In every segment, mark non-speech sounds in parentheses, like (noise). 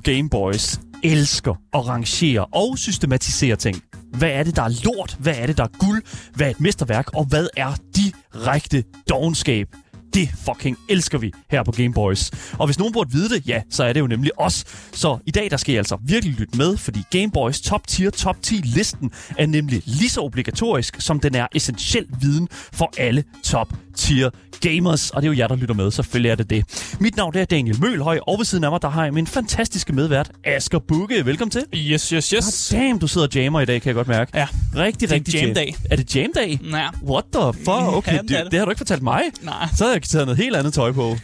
på Gameboys elsker at rangere og systematisere ting. Hvad er det, der er lort? Hvad er det, der er guld? Hvad er et mesterværk? Og hvad er direkte dogenskab? Det fucking elsker vi her på Gameboys. Og hvis nogen burde vide det, ja, så er det jo nemlig os. Så i dag, der skal I altså virkelig lytte med, fordi Gameboys top tier top 10 listen er nemlig lige så obligatorisk, som den er essentiel viden for alle top tier gamers. Og det er jo jer, der lytter med, selvfølgelig er det det. Mit navn det er Daniel Mølhøj, og ved siden af mig, der har jeg min fantastiske medvært, Asger Bugge. Velkommen til. Yes, yes, yes. God damn, du sidder og jammer i dag, kan jeg godt mærke. Ja. Rigtig, Det er rigtig jamdag. Er det jamdag? Ja. What the fuck? Okay, Ja, det, det det, det. har du ikke fortalt mig. Nej. Så har jeg taget noget helt andet tøj på.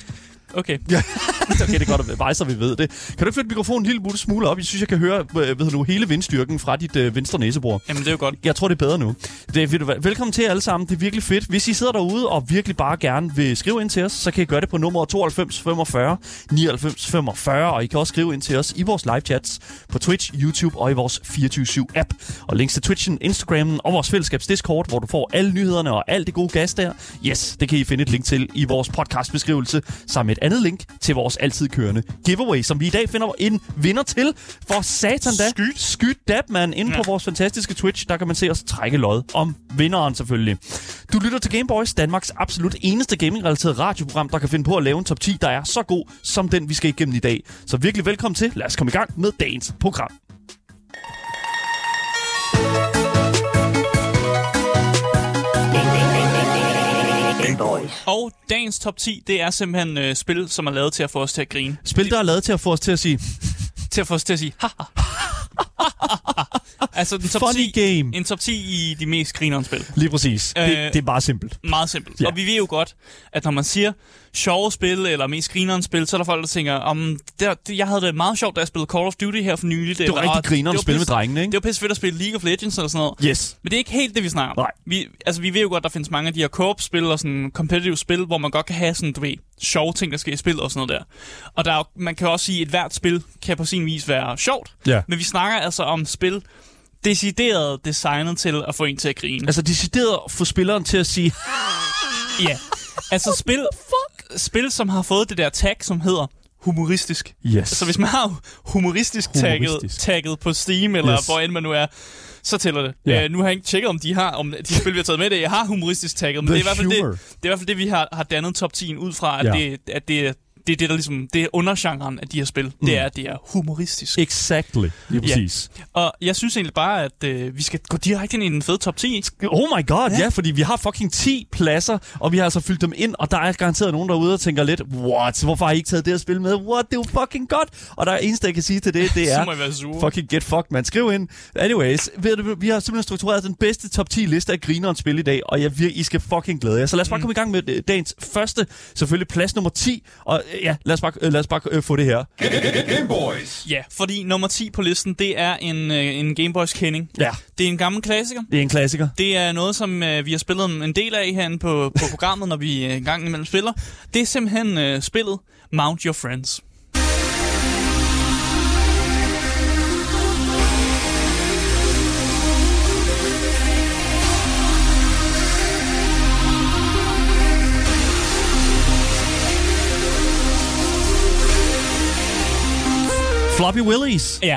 Okay. (laughs) Ja, okay, det er godt at så vi ved det. Kan du ikke flytte mikrofonen en lille smule op? Jeg synes, jeg kan høre øh, ved du, hele vindstyrken fra dit øh, venstre næsebord. Jamen, det er jo godt. Jeg tror, det er bedre nu. Det, ved du velkommen til alle sammen. Det er virkelig fedt. Hvis I sidder derude og virkelig bare gerne vil skrive ind til os, så kan I gøre det på nummer 92 45 99 45. Og I kan også skrive ind til os i vores live chats på Twitch, YouTube og i vores 24 app Og links til Twitchen, Instagramen og vores fællesskabs Discord, hvor du får alle nyhederne og alt det gode gas der. Yes, det kan I finde et link til i vores podcastbeskrivelse, sammen med et andet link til vores altid kørende giveaway, som vi i dag finder en vinder til. For satan da. Skyt. Skyt dab, man. Inde. Ja. på vores fantastiske Twitch, der kan man se os trække lod om vinderen selvfølgelig. Du lytter til Gameboys, Danmarks absolut eneste gaming-relateret radioprogram, der kan finde på at lave en top 10, der er så god som den, vi skal igennem i dag. Så virkelig velkommen til. Lad os komme i gang med dagens program. Gameboys. Og dagens top 10, det er simpelthen øh, spil, som er lavet til at få os til at grine. Spil, der er lavet til at få os til at sige, (laughs) Til at få os til at sige, ha, ha. altså den top Funny 10, game. en top 10 i de mest grinerende spil. lige præcis. Øh, det, det er bare simpelt. Meget simpelt. Ja. Og vi ved jo godt, at når man siger sjove spil, eller mest grinerende spil, så er der folk, der tænker, om det, det, jeg havde det meget sjovt, da jeg spillede Call of Duty her for nylig. Det var rigtig grinerende at spille med drengene, ikke? Det var pisse fedt at spille League of Legends eller sådan noget. Yes. Men det er ikke helt det, vi snakker om. Nej. Vi, altså, vi ved jo godt, der findes mange af de her co-op-spil og sådan competitive spil, hvor man godt kan have sådan, du ved, sjove ting, der sker i spil og sådan noget der. Og der er, man kan også sige, at et hvert spil kan på sin vis være sjovt. Ja. Men vi snakker altså om spil, decideret designet til at få en til at grine. Altså decideret at få spilleren til at sige, (laughs) Ja. Altså spil? Spil, som har fået det der tag, som hedder humoristisk. yes. Så hvis man har humoristisk, tagget, Humoristisk. tagget på Steam, eller Yes. hvor end man nu er, så tæller det. Ja. Uh, nu har jeg ikke tjekket, om de har, om de spil, vi har taget med det, jeg har humoristisk tagget, men The det er, i hvert fald det, humor. det er i hvert fald det, vi har, har dannet top 10 ud fra, at, ja. det, at det, det er det, der ligesom, det er undergenren af de her spil. Mm. Det er, at det er humoristisk. Exactly. Lige Ja. præcis. Og jeg synes egentlig bare, at øh, vi skal gå direkte ind i den fede top 10. Oh my god, ja. Ja. ja, fordi vi har fucking 10 pladser, og vi har altså fyldt dem ind, og der er garanteret nogen derude, der tænker lidt, what, hvorfor har I ikke taget det her spil med? What, det er jo fucking godt. Og der er eneste, jeg kan sige til det, det (laughs) er, fucking get fucked, man. Skriv ind. Anyways, vi har simpelthen struktureret den bedste top 10 liste af grinerens spil i dag, og jeg I skal fucking glæde jer. Så lad os bare komme i gang med øh, dagens første, selvfølgelig plads nummer 10, og ja, lad os bare, øh, lad os bare øh, få det her. Gameboys. Ja, fordi nummer 10 på listen, det er en, øh, en Game Boys kending. Ja, Det er en gammel klassiker. det er en klassiker. Det er noget, som øh, vi har spillet en del af herinde på, på programmet, når vi øh, en gang imellem spiller. Det er simpelthen øh, spillet Mount Your Friends. Floppy Willies. Ja.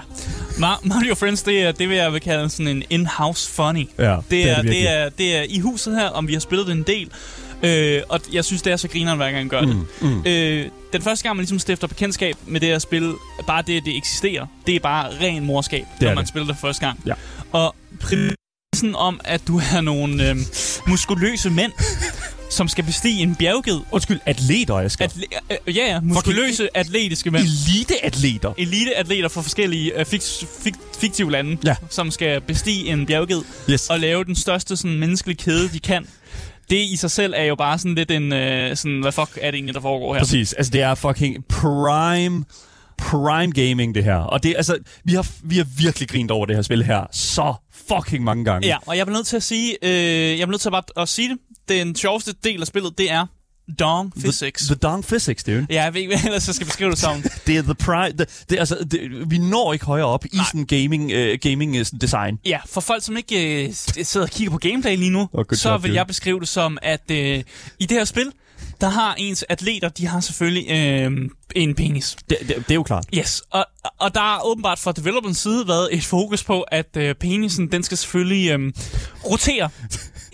Ma- Mount Your Friends, det er det, vil jeg vil kalde sådan en in-house funny. Ja, Det er, det, virkelig. er, det er i huset her, om vi har spillet det en del. Øh, og jeg synes, det er så grineren, hver gang jeg gør det. Mm, mm. Øh, den første gang, man ligesom stifter bekendtskab med det her spil, bare det, at det eksisterer, det er bare ren morskab, er når man det. spiller det første gang. Ja. Og præmissen om, at du er nogle øh, muskuløse mænd, som skal bestige en bjergged. Undskyld, atleter, Asger. Atle- øh, ja, ja, muskuløse, atletiske mænd. Eliteatleter. Eliteatleter fra forskellige øh, fik- fik- fiktive lande, Ja. som skal bestige en bjergged Yes. og lave den største sådan, menneskelige kæde, de kan. Det i sig selv er jo bare sådan lidt en, øh, sådan, hvad fuck er det egentlig, der foregår her? Præcis. Altså, det er fucking prime prime gaming, det her. Og det, altså, vi har, vi har virkelig grint over det her spil her så fucking mange gange. Ja, og jeg bliver nødt til at sige, øh, jeg bliver nødt til at bare at sige det. Den sjoveste del af spillet, det er, Dong Physics. The, the Dong Physics, dude. Ja, jeg ved ikke, hvad ellers jeg skal beskrive det som. (laughs) Det er the pride. Det, det, altså, det, vi når ikke højere op Nej. i sådan gaming, uh, gaming uh, design. Ja, for folk, som ikke uh, sidder og kigger på gameplay lige nu, Oh, så job, vil dude. jeg beskrive det som, at uh, i det her spil, der har ens atleter, de har selvfølgelig øh, en penis. Det, det, det er jo klart. Yes, og, og der har åbenbart fra developerens side været et fokus på, at øh, penisen, den skal selvfølgelig øh, rotere (laughs)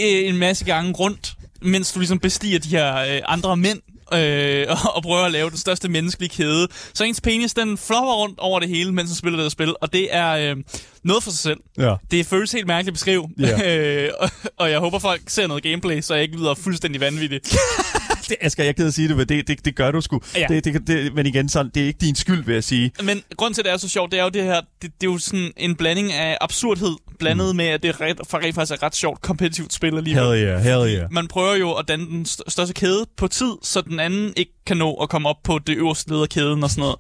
Øh, en masse gange rundt, mens du ligesom bestiger de her øh, andre mænd, øh, og, (laughs) og prøver at lave den største menneskelige kæde. Så ens penis, den flopper rundt over det hele, mens han spiller det her spil, og det er øh, noget for sig selv. Ja. Det føles helt mærkeligt at beskrive, Ja. (laughs) øh, og, og jeg håber, folk ser noget gameplay, så jeg ikke lyder fuldstændig vanvittig. (laughs) Det, Asger, jeg er ked af at sige det, men det, det, det gør du sgu. Ja. Det, det, det, men igen, sådan, det er ikke din skyld, vil jeg sige. Men grund til, at det er så sjovt, det er jo det her, det, det er jo sådan en blanding af absurdhed, blandet mm. med, at det er ret, for rent faktisk er et ret sjovt kompetitivt spil alligevel. Hell yeah, hell yeah. Man prøver jo at danne den st- største kæde på tid, så den anden ikke kan nå at komme op på det øverste led af kæden og sådan noget.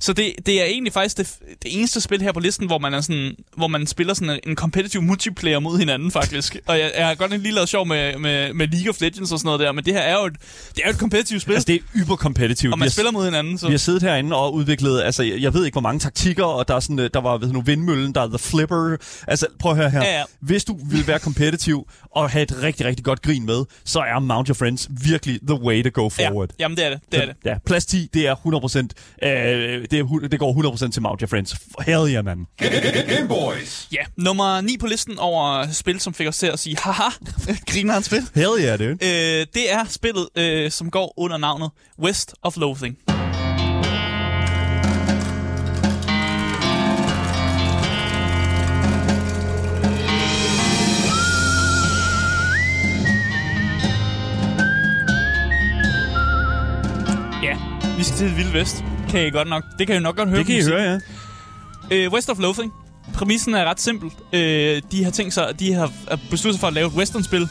Så det, det er egentlig faktisk det, det eneste spil her på listen, hvor man, er sådan, hvor man spiller sådan en competitive multiplayer mod hinanden, faktisk. Og jeg, jeg har godt nok lige lavet sjov med, med, med League of Legends og sådan noget der, men det her er jo et, det er jo et competitive spil, Altså, det er yber competitive. og man spiller mod hinanden. Så. Vi har siddet herinde og udviklet, altså jeg jeg ved ikke hvor mange taktikker, og der er sådan, øh, der var ved nu vindmøllen, der er the flipper. Altså prøv at høre her. Ja, ja. Hvis du vil være competitive og have et rigtig, rigtig godt grin med, så er Mount Your Friends virkelig the way to go forward. Ja, jamen det er det. det, er det. Ja, plads 10, det er 100%, øh, det, det går 100% til Mount Your Friends. Hell yeah, man. Game Boys. Ja, nummer 9 på listen over spil, som fik os til at sige, haha, (laughs) griner han spil. Hell yeah, dude. Øh, det er spillet, øh, som går under navnet West of Loathing. Ja, vi skal til det vilde vest. Kan I godt nok, det kan I nok godt høre. Det kan I høre, ja. Øh, West of Loathing. Præmissen er ret simpel. Øh, de har tænkt sig, de har besluttet sig for at lave et westernspil,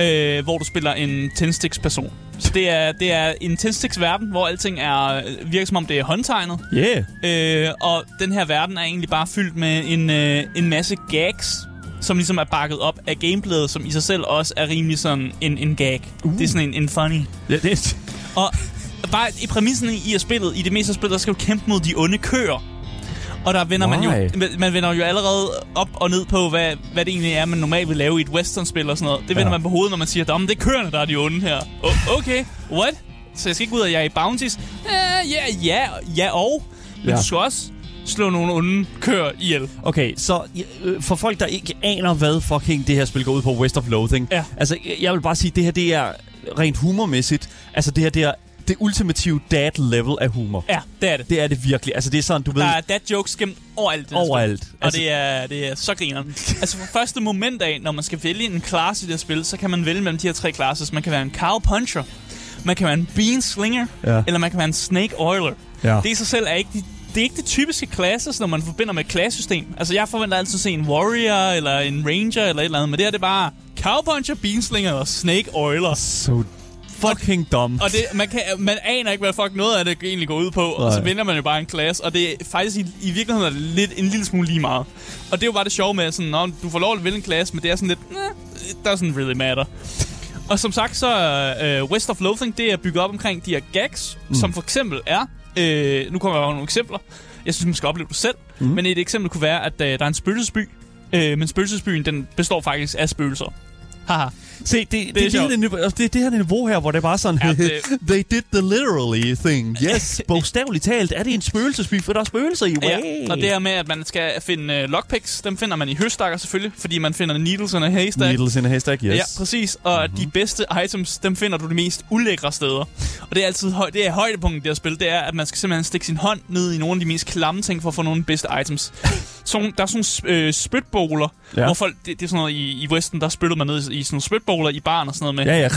øh, hvor du spiller en tændstiks person. Så det er, det er en tændstiks verden, hvor alting er, virker som om det er håndtegnet. Yeah. Øh, og den her verden er egentlig bare fyldt med en, øh, en masse gags, som ligesom er bakket op af gameplayet, som i sig selv også er rimelig sådan en, en gag. Uh. Det er sådan en, en funny. Ja, det, Og bare i præmissen i at spillet, i det meste af spillet, der skal du kæmpe mod de onde køer. Og der vender man jo, Why? man- vender jo allerede op og ned på, hvad, hvad det egentlig er, man normalt vil lave i et westernspil og sådan noget. Det vender Ja. man på hovedet, når man siger, at det er køerne, der er de onde her. O- okay, what? Så jeg skal ikke ud og jeg er i bounties? Ja, ja, ja, ja og. Men Ja. du skal også slå nogle onde køer ihjel. Okay, så øh, for folk, der ikke aner, hvad fucking det her spil går ud på, West of Loathing. Ja. Altså, jeg- jeg vil bare sige, det her, det er rent humormæssigt. Altså, det her, det er det ultimative dad level af humor. Ja, det er det. Det er det virkelig. Altså, det er sådan, du ved... Der er dad jokes gemt overalt. det her spil. Overalt. Og Altså- det, er, det er så grineren. (laughs) altså fra første moment af, når man skal vælge en klasse i det her spil, så kan man vælge mellem de her tre classes. Man kan være en cow puncher, man kan være en bean slinger, Ja. eller man kan være en snake oiler. Ja. Det i sig selv er ikke de, det er ikke de typiske classes, når man forbinder med et klassesystem. Altså jeg forventer altid at se en warrior, eller en ranger, eller et eller andet. Men det her det er bare cow puncher, bean slinger og snake oiler. So fucking dumb. Og det, man, kan, man aner ikke, hvad fuck noget af det egentlig går ud på, og så Nej. vinder man jo bare en klasse, og det er faktisk i, i virkeligheden er det lidt, en lille smule lige meget. Og det er jo bare det sjove med, sådan, når du får lov at vinde en klasse, men det er sådan lidt, nah, it doesn't really matter. Og som sagt, så er uh, West of Loathing, det er bygget op omkring de her gags, mm. som for eksempel er, øh, nu kommer jeg over nogle eksempler, jeg synes, man skal opleve det selv, mm. men et eksempel kunne være, at uh, der er en spøgelsesby, øh, men spøgelsesbyen, den består faktisk af spøgelser. Haha. Se, det, det, det, det, sjovt. her, niveau, det, det her niveau her, hvor det er bare sådan, Ja, ja, (laughs) det- they did the literally thing. Yes, (laughs) bogstaveligt talt er det en spøgelsesby, for der er spøgelser i. Ja, Way. og det her med, at man skal finde uh, lockpicks, dem finder man i høstakker selvfølgelig, fordi man finder needles in a haystack. Needles in a haystack, yes. Ja, præcis. Og mm-hmm. de bedste items, dem finder du de mest ulækre steder. Og det er altid høj, det er højdepunktet i det her spil, det er, at man skal simpelthen stikke sin hånd ned i nogle af de mest klamme ting, for at få nogle af de bedste items. Så, der er sådan nogle øh, spytbowler, ja. Hvor folk, det, det, er sådan noget, i, i Westen, der spytter man ned i, i sådan nogle spytbowler i baren og sådan noget med. Ja, ja.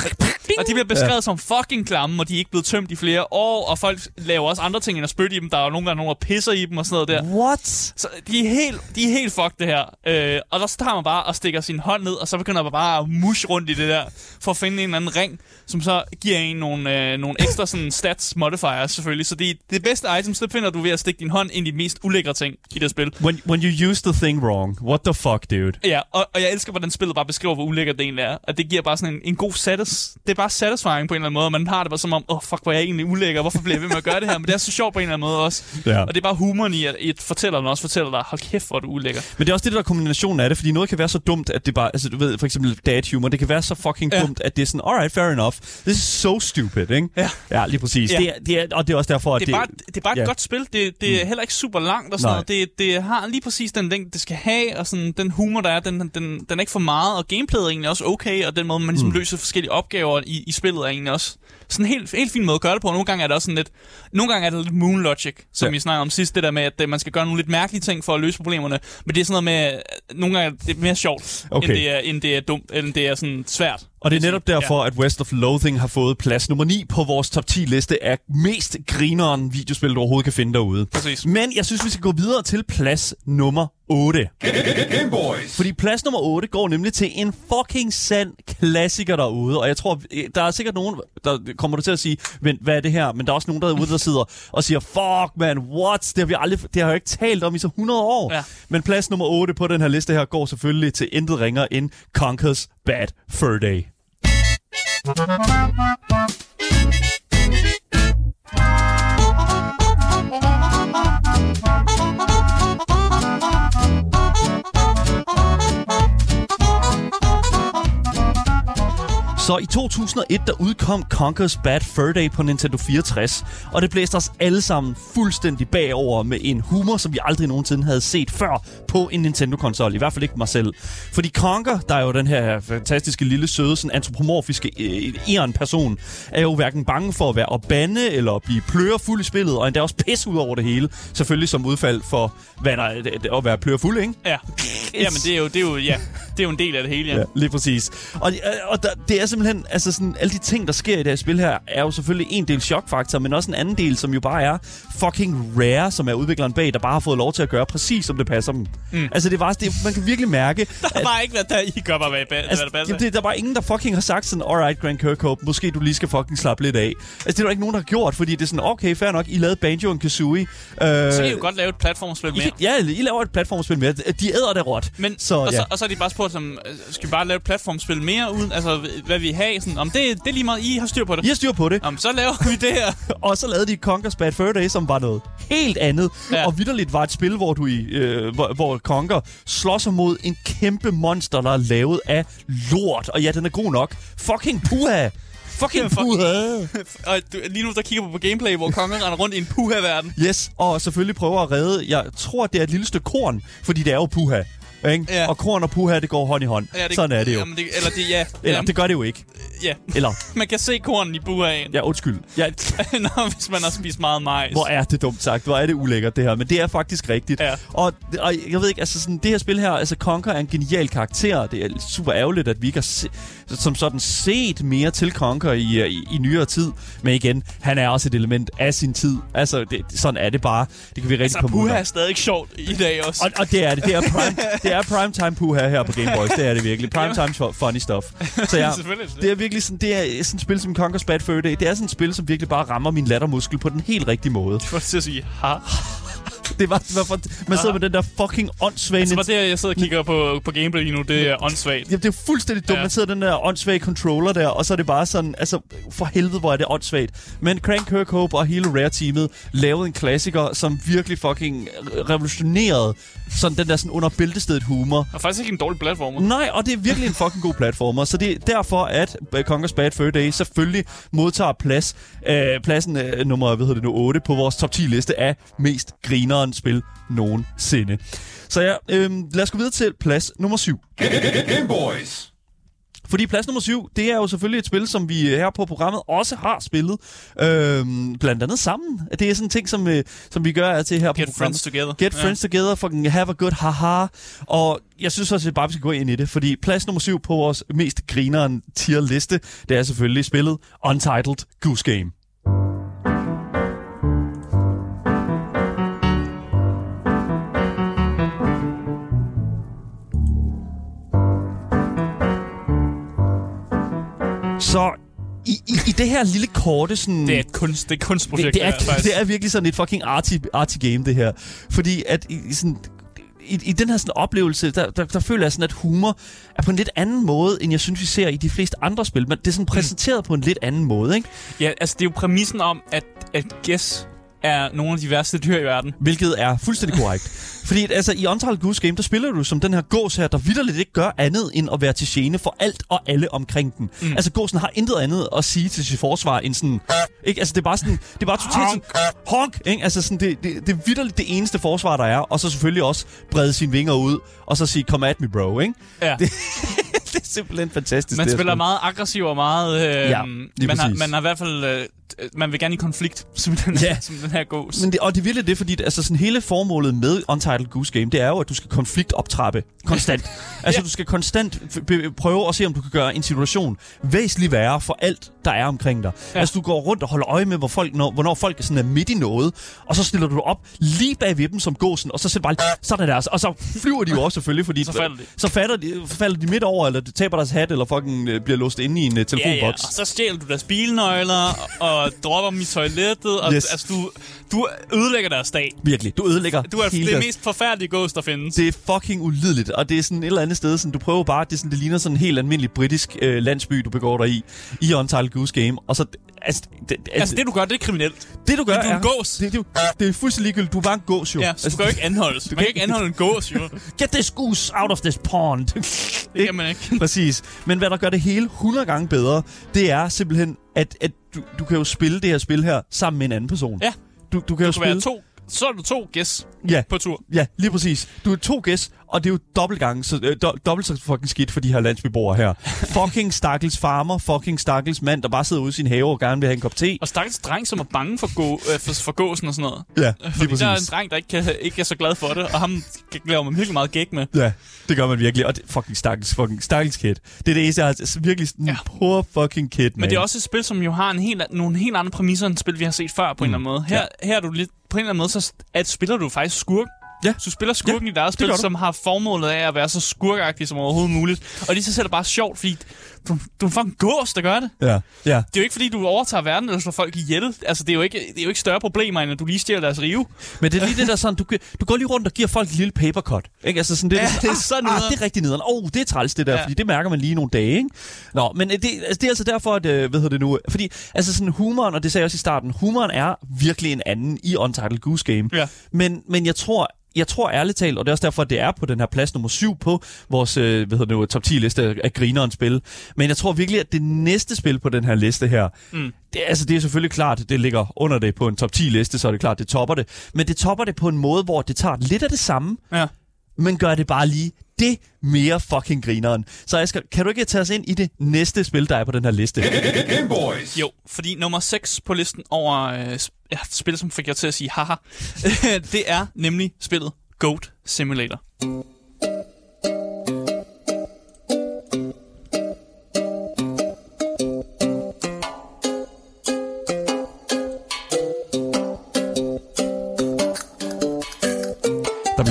Og de bliver beskrevet ja. som fucking klamme, og de er ikke blevet tømt i flere år, og folk laver også andre ting end at spytte i dem. Der er jo nogle gange nogen, der pisser i dem og sådan noget der. What? Så de er helt, de er helt fucked, det her. Øh, og der tager man bare og stikker sin hånd ned, og så begynder man bare at mush rundt i det der, for at finde en eller anden ring, som så giver en nogle, øh, nogle ekstra sådan, stats modifiers selvfølgelig. Så det, det bedste items, det finder du ved at stikke din hånd ind i de mest ulækre ting i det spil. When, when you use the thing wrong. What the fuck, dude? Ja, og, og jeg elsker, hvordan spillet bare beskriver, hvor ulækkert det egentlig er. Og det giver bare sådan en, en god satis. Det er bare satisfying på en eller anden måde. Man har det bare som om, åh, oh, fuck, hvor er jeg egentlig ulækker. Hvorfor bliver jeg ved med at gøre det her? Men det er så sjovt på en eller anden måde også. Ja. Og det er bare humoren i, at et fortælleren også fortæller dig, hold kæft, hvor er du ulækker. Men det er også det, der er kombinationen af det, fordi noget kan være så dumt, at det bare, altså du ved, for eksempel dad humor, det kan være så fucking Ja. dumt, at det er sådan, alright, fair enough. This is so stupid, ikke? Ja. Ja, lige præcis. Ja. Det er, det er, og det er også derfor, at Det er bare, det er bare et ja. godt spil. Det, det er heller ikke super langt og sådan Nej. noget. Det, det har lige præcis den længde, det skal have, og sådan, den humor, der er, den, den, den er ikke for meget, og gameplayet er egentlig også okay, og den måde, man ligesom mm. løser forskellige opgaver i, i spillet er egentlig også sådan en helt, helt fin måde at gøre det på. Nogle gange er det også sådan lidt, nogle gange er det lidt moon logic, som Ja. vi snakker om sidst, det der med, at man skal gøre nogle lidt mærkelige ting for at løse problemerne. Men det er sådan noget med, nogle gange er det mere sjovt, Okay. end, det er, end det er dumt, end det er sådan svært. Og det er netop derfor, at West of Loathing har fået plads nummer 9 på vores top 10 liste af mest grineren videospil, du overhovedet kan finde derude. Præcis. Men jeg synes, vi skal gå videre til plads nummer 8. Game Boys. Fordi plads nummer 8 går nemlig til en fucking sand klassiker derude. Og jeg tror, øh, der er sikkert nogen, der kommer du til at sige, vent, hvad er det her? Men der er også nogen derude, der sidder og siger, fuck man, what? Det har, vi aldrig, det har jeg ikke talt om i så 100 år. Ja. Men plads nummer 8 på den her liste her går selvfølgelig til intet ringer end Conker's Bad Fur Day. Müzik Så i 2001, der udkom Conker's Bad Fur Day på Nintendo 64, og det blæste os alle sammen fuldstændig bagover med en humor, som vi aldrig nogensinde havde set før på en Nintendo-konsol. I hvert fald ikke mig selv. Fordi Conker, der er jo den her fantastiske lille søde, sådan antropomorfiske øh, eren-person, er jo hverken bange for at være at bande eller at blive plørefuld i spillet, og endda også pisse ud over det hele. Selvfølgelig som udfald for hvad der, er- at være plørefuld, ikke? Ja. (laughs) Jamen, det er jo, det er jo, ja, det er jo en del af det hele, ja. Ja, lige præcis. Og, og der, det er simpelthen, altså sådan, alle de ting, der sker i det her spil her, er jo selvfølgelig en del chokfaktor, men også en anden del, som jo bare er fucking Rare, som er udvikleren bag, der bare har fået lov til at gøre præcis, som det passer dem. Mm. Altså, det bare, det, man kan virkelig mærke, (laughs) Der har bare ikke været der, I gør bare, hvad, hvad Altså, der passer. jamen, det, der er bare ingen, der fucking har sagt sådan, alright, Grant Kirkhope, måske du lige skal fucking slappe lidt af. Altså, det er der ikke nogen, der har gjort, fordi det er sådan, okay, fair nok, I lavede Banjo og Kazooie. Øh, Så I jo godt lave et platformspil mere. ja, I laver et platformspil med. De æder det råt. Men, så, og, ja. så, og så er de bare spurgt, som, øh, skal vi bare lave et platformspil mere uden, altså hvad vi har, sådan, om det, det er lige meget, I har styr på det. I har styr på det. Om så laver vi det her. (laughs) Og så lavede de Conker's Bad Fur Day, som var noget helt andet. Ja. Og vidderligt var et spil, hvor du i, øh, hvor, hvor Conker slås mod en kæmpe monster, der er lavet af lort. Og ja, den er god nok. Fucking puha! Fucking (laughs) Fuck. puha! og du, lige nu der kigger på på gameplay, hvor kongen render rundt i en puha-verden. Yes, og selvfølgelig prøver at redde. Jeg tror, det er et lille stykke korn, fordi det er jo puha. Ikke? Ja. Og korn og puha, det går hånd i hånd. Ja, det, Sådan er det jo. Jamen, det, eller det, ja. Eller, ja, det gør det jo ikke. ja. Eller, (laughs) Man kan se kornen i puhaen, ja, undskyld. Ja, (laughs) Nå, hvis man har spist meget majs. Hvor er det dumt sagt. Hvor er det ulækkert, det her. Men det er faktisk rigtigt. Ja. Og, og jeg ved ikke, altså sådan, det her spil her, altså Conker er en genial karakter. Det er super ærgerligt, at vi ikke har se, som sådan set mere til Conker i, øh, i, i nyere tid. Men igen, han er også et element af sin tid. Altså, det, sådan er det bare. Det kan vi rigtig altså, på puha er stadig sjovt i dag også. og, og det er det. Det er, prime, det er primetime puha her på Game Boys. Det er det virkelig. Primetime funny stuff. Så ja, (laughs) det er virkelig sådan, det er sådan et spil som Conker's Bad Fur Day. Det er sådan et spil, som virkelig bare rammer min lattermuskel på den helt rigtige måde. Du får til at sige, ha. (laughs) Det var, det var for, man sidder med den der fucking åndssvage... Altså, bare det, jeg sidder og kigger på, på gameplay lige nu, det er åndssvagt. Ja, det er fuldstændig dumt. Ja. Man sidder den der åndssvage controller der, og så er det bare sådan, altså, for helvede, hvor er det åndssvagt. Men Crank Kirkhope og hele Rare-teamet lavede en klassiker, som virkelig fucking revolutionerede sådan den der sådan under bæltestedet humor. Og faktisk ikke en dårlig platformer. Nej, og det er virkelig en fucking god platformer. Så det er derfor, at Conker's Bad Fur Day selvfølgelig modtager plads, øh, pladsen øh, nummer hvad hedder det nu, 8 på vores top 10 liste af mest grineren spil nogensinde. Så ja, øh, lad os gå videre til plads nummer 7. Game Boys. Fordi plads nummer 7, det er jo selvfølgelig et spil, som vi her på programmet også har spillet. Øhm, blandt andet sammen. Det er sådan en ting, som, øh, som vi gør til her på Get friends together. Get friends together, fucking have a good haha. Og jeg synes også, at bare vi skal gå ind i det, fordi plads nummer 7 på vores mest grineren tier liste, det er selvfølgelig spillet Untitled Goose Game. Så i, i, i det her lille korte sådan... Det er et kunst, det er kunstprojekt. det, det, er, her, faktisk. det er virkelig sådan et fucking arty, arty game, det her. Fordi at i, i sådan, i, i den her sådan oplevelse, der, der, der føler jeg sådan, at humor er på en lidt anden måde, end jeg synes, vi ser i de fleste andre spil. Men det er sådan præsenteret mm. på en lidt anden måde, ikke? Ja, altså det er jo præmissen om, at, at Guess er nogle af de værste dyr i verden. Hvilket er fuldstændig korrekt. (laughs) Fordi altså, i Untitled Goose Game, der spiller du som den her gås her, der vidderligt ikke gør andet end at være til gene for alt og alle omkring den. Mm. Altså, gåsen har intet andet at sige til sit forsvar end sådan... Ikke? Altså, det er bare sådan... Det er bare totalt sådan... Honk! Ikke? Altså, sådan, det, det, det er vidderligt det eneste forsvar, der er. Og så selvfølgelig også brede sine vinger ud, og så sige, come at me, bro, ikke? Ja. (laughs) Det, det er simpelthen fantastisk. Man spiller spil. meget aggressiv og meget... Øh, Ja, man, har, man har i hvert fald... Øh, man vil gerne i konflikt, (laughs) som den, Ja. ja. som den her gås. Men det, og det er virkelig det, fordi altså, sådan hele formålet med Untitled Goose Game, det er jo, at du skal konfliktoptrappe konstant. (laughs) altså, Ja. du skal konstant prøve at se, om du kan gøre en situation væsentligt værre for alt, der er omkring dig. Ja. Ja. Altså, du går rundt og holder øje med, hvor folk, når, hvornår folk er, sådan er midt i noget, og så stiller du dig op lige bag ved dem som gåsen, og så sætter bare sådan der, og så flyver de jo også selvfølgelig, fordi (laughs) Så falder de. så falder de, falder de midt over, eller de taber deres hat, eller fucking øh, bliver låst inde i en uh, Ja, ja, telefonboks. og så stjæler du deres bilnøgler og dropper dem i toilettet. Og, Yes. Altså, du, du ødelægger deres dag. Virkelig, du ødelægger Du er hele det deres mest forfærdelige gås, der findes. Det er fucking ulideligt, og det er sådan et eller andet sted, sådan, du prøver bare, det, sådan, det ligner sådan en helt almindelig britisk øh, landsby, du begår dig i, i Untitled Goose Game, og så, altså, det, Altså, det du gør, det er kriminelt. det du gør det er du en er, gås. Det, det, det, er fuldstændig ligegyldigt, du er bare en gås jo. Ja, så du kan jo ikke anholdes. Du man kan ikke anholde en gås, jo. (laughs) Get this goose out of this pond. Det kan man ikke. Præcis. Men hvad der gør det hele 100 gange bedre, det er simpelthen, at, at du, du kan jo spille det her spil her sammen med en anden person. Ja. Du, du kan jo Du kan være spille... to, så er du to gæs Ja, på tur. Ja, lige præcis. Du er to gæs, og det er jo dobbelt gang, så, øh, do, dobbelt så fucking skidt for de her landsbyboere her. (laughs) fucking stakkels farmer, fucking stakkels mand, der bare sidder ude i sin have og gerne vil have en kop te. Og stakkels dreng, som er bange for, gå, øh, for, for gåsen og sådan noget. Ja, lige Fordi der er en præcis. dreng, der ikke, kan, ikke er så glad for det, og ham laver man virkelig meget gæk med. Ja, det gør man virkelig. Og det, fucking stakkels, fucking stakkels kid. Det er det eneste, jeg har altså, virkelig sådan, ja. Ja. poor fucking kid, man. Men det er også et spil, som jo har en helt, nogle helt andre præmisser end spil, vi har set før på en eller anden måde. Her, her er du lidt, på en eller anden måde, så at spiller du faktisk skurk. Ja. Så du spiller skurken Ja, i gør spil, som har formålet af at være så skurkagtig som overhovedet muligt. Og det i sig selv er bare sjovt, fordi du, du er en fucking gås, der gør det. Ja, ja. Det er jo ikke, fordi du overtager verden eller slår folk ihjel. Altså, det er jo ikke, det er jo ikke større problemer, end at du lige stjæler deres rive. Men det er lige det der sådan, du, du går lige rundt og giver folk et lille papercut. Ikke? Altså sådan, det, Ja, det er ah, så ah, det er rigtig nederen. Åh, oh, det er træls det der, ja. Fordi det mærker man lige nogle dage, ikke? Nå, men det, altså, det er altså derfor, at, øh, hvad hedder det nu, fordi altså sådan humoren, og det sagde jeg også i starten, humoren er virkelig en anden i Untitled Goose Game. Ja. Men, men jeg tror, jeg tror ærligt talt, og det er også derfor, at det er på den her plads nummer 7 på vores øh, hvad hedder det nu, top 10 liste af- af grineren spil. Men jeg tror virkelig, at det næste spil på den her liste her, Mm. det, altså, det er selvfølgelig klart, det ligger under det på en top 10 liste, så er det klart, det topper det. Men det topper det på en måde, hvor det tager lidt af det samme, Ja. men gør det bare lige det mere fucking grineren. Så Asger, kan du ikke tage os ind i det næste spil, der er på den her liste? Game Boys. Jo, fordi nummer 6 på listen over øh, ja, spil, som fik jeg til at sige haha, (laughs) det er nemlig spillet Goat Simulator.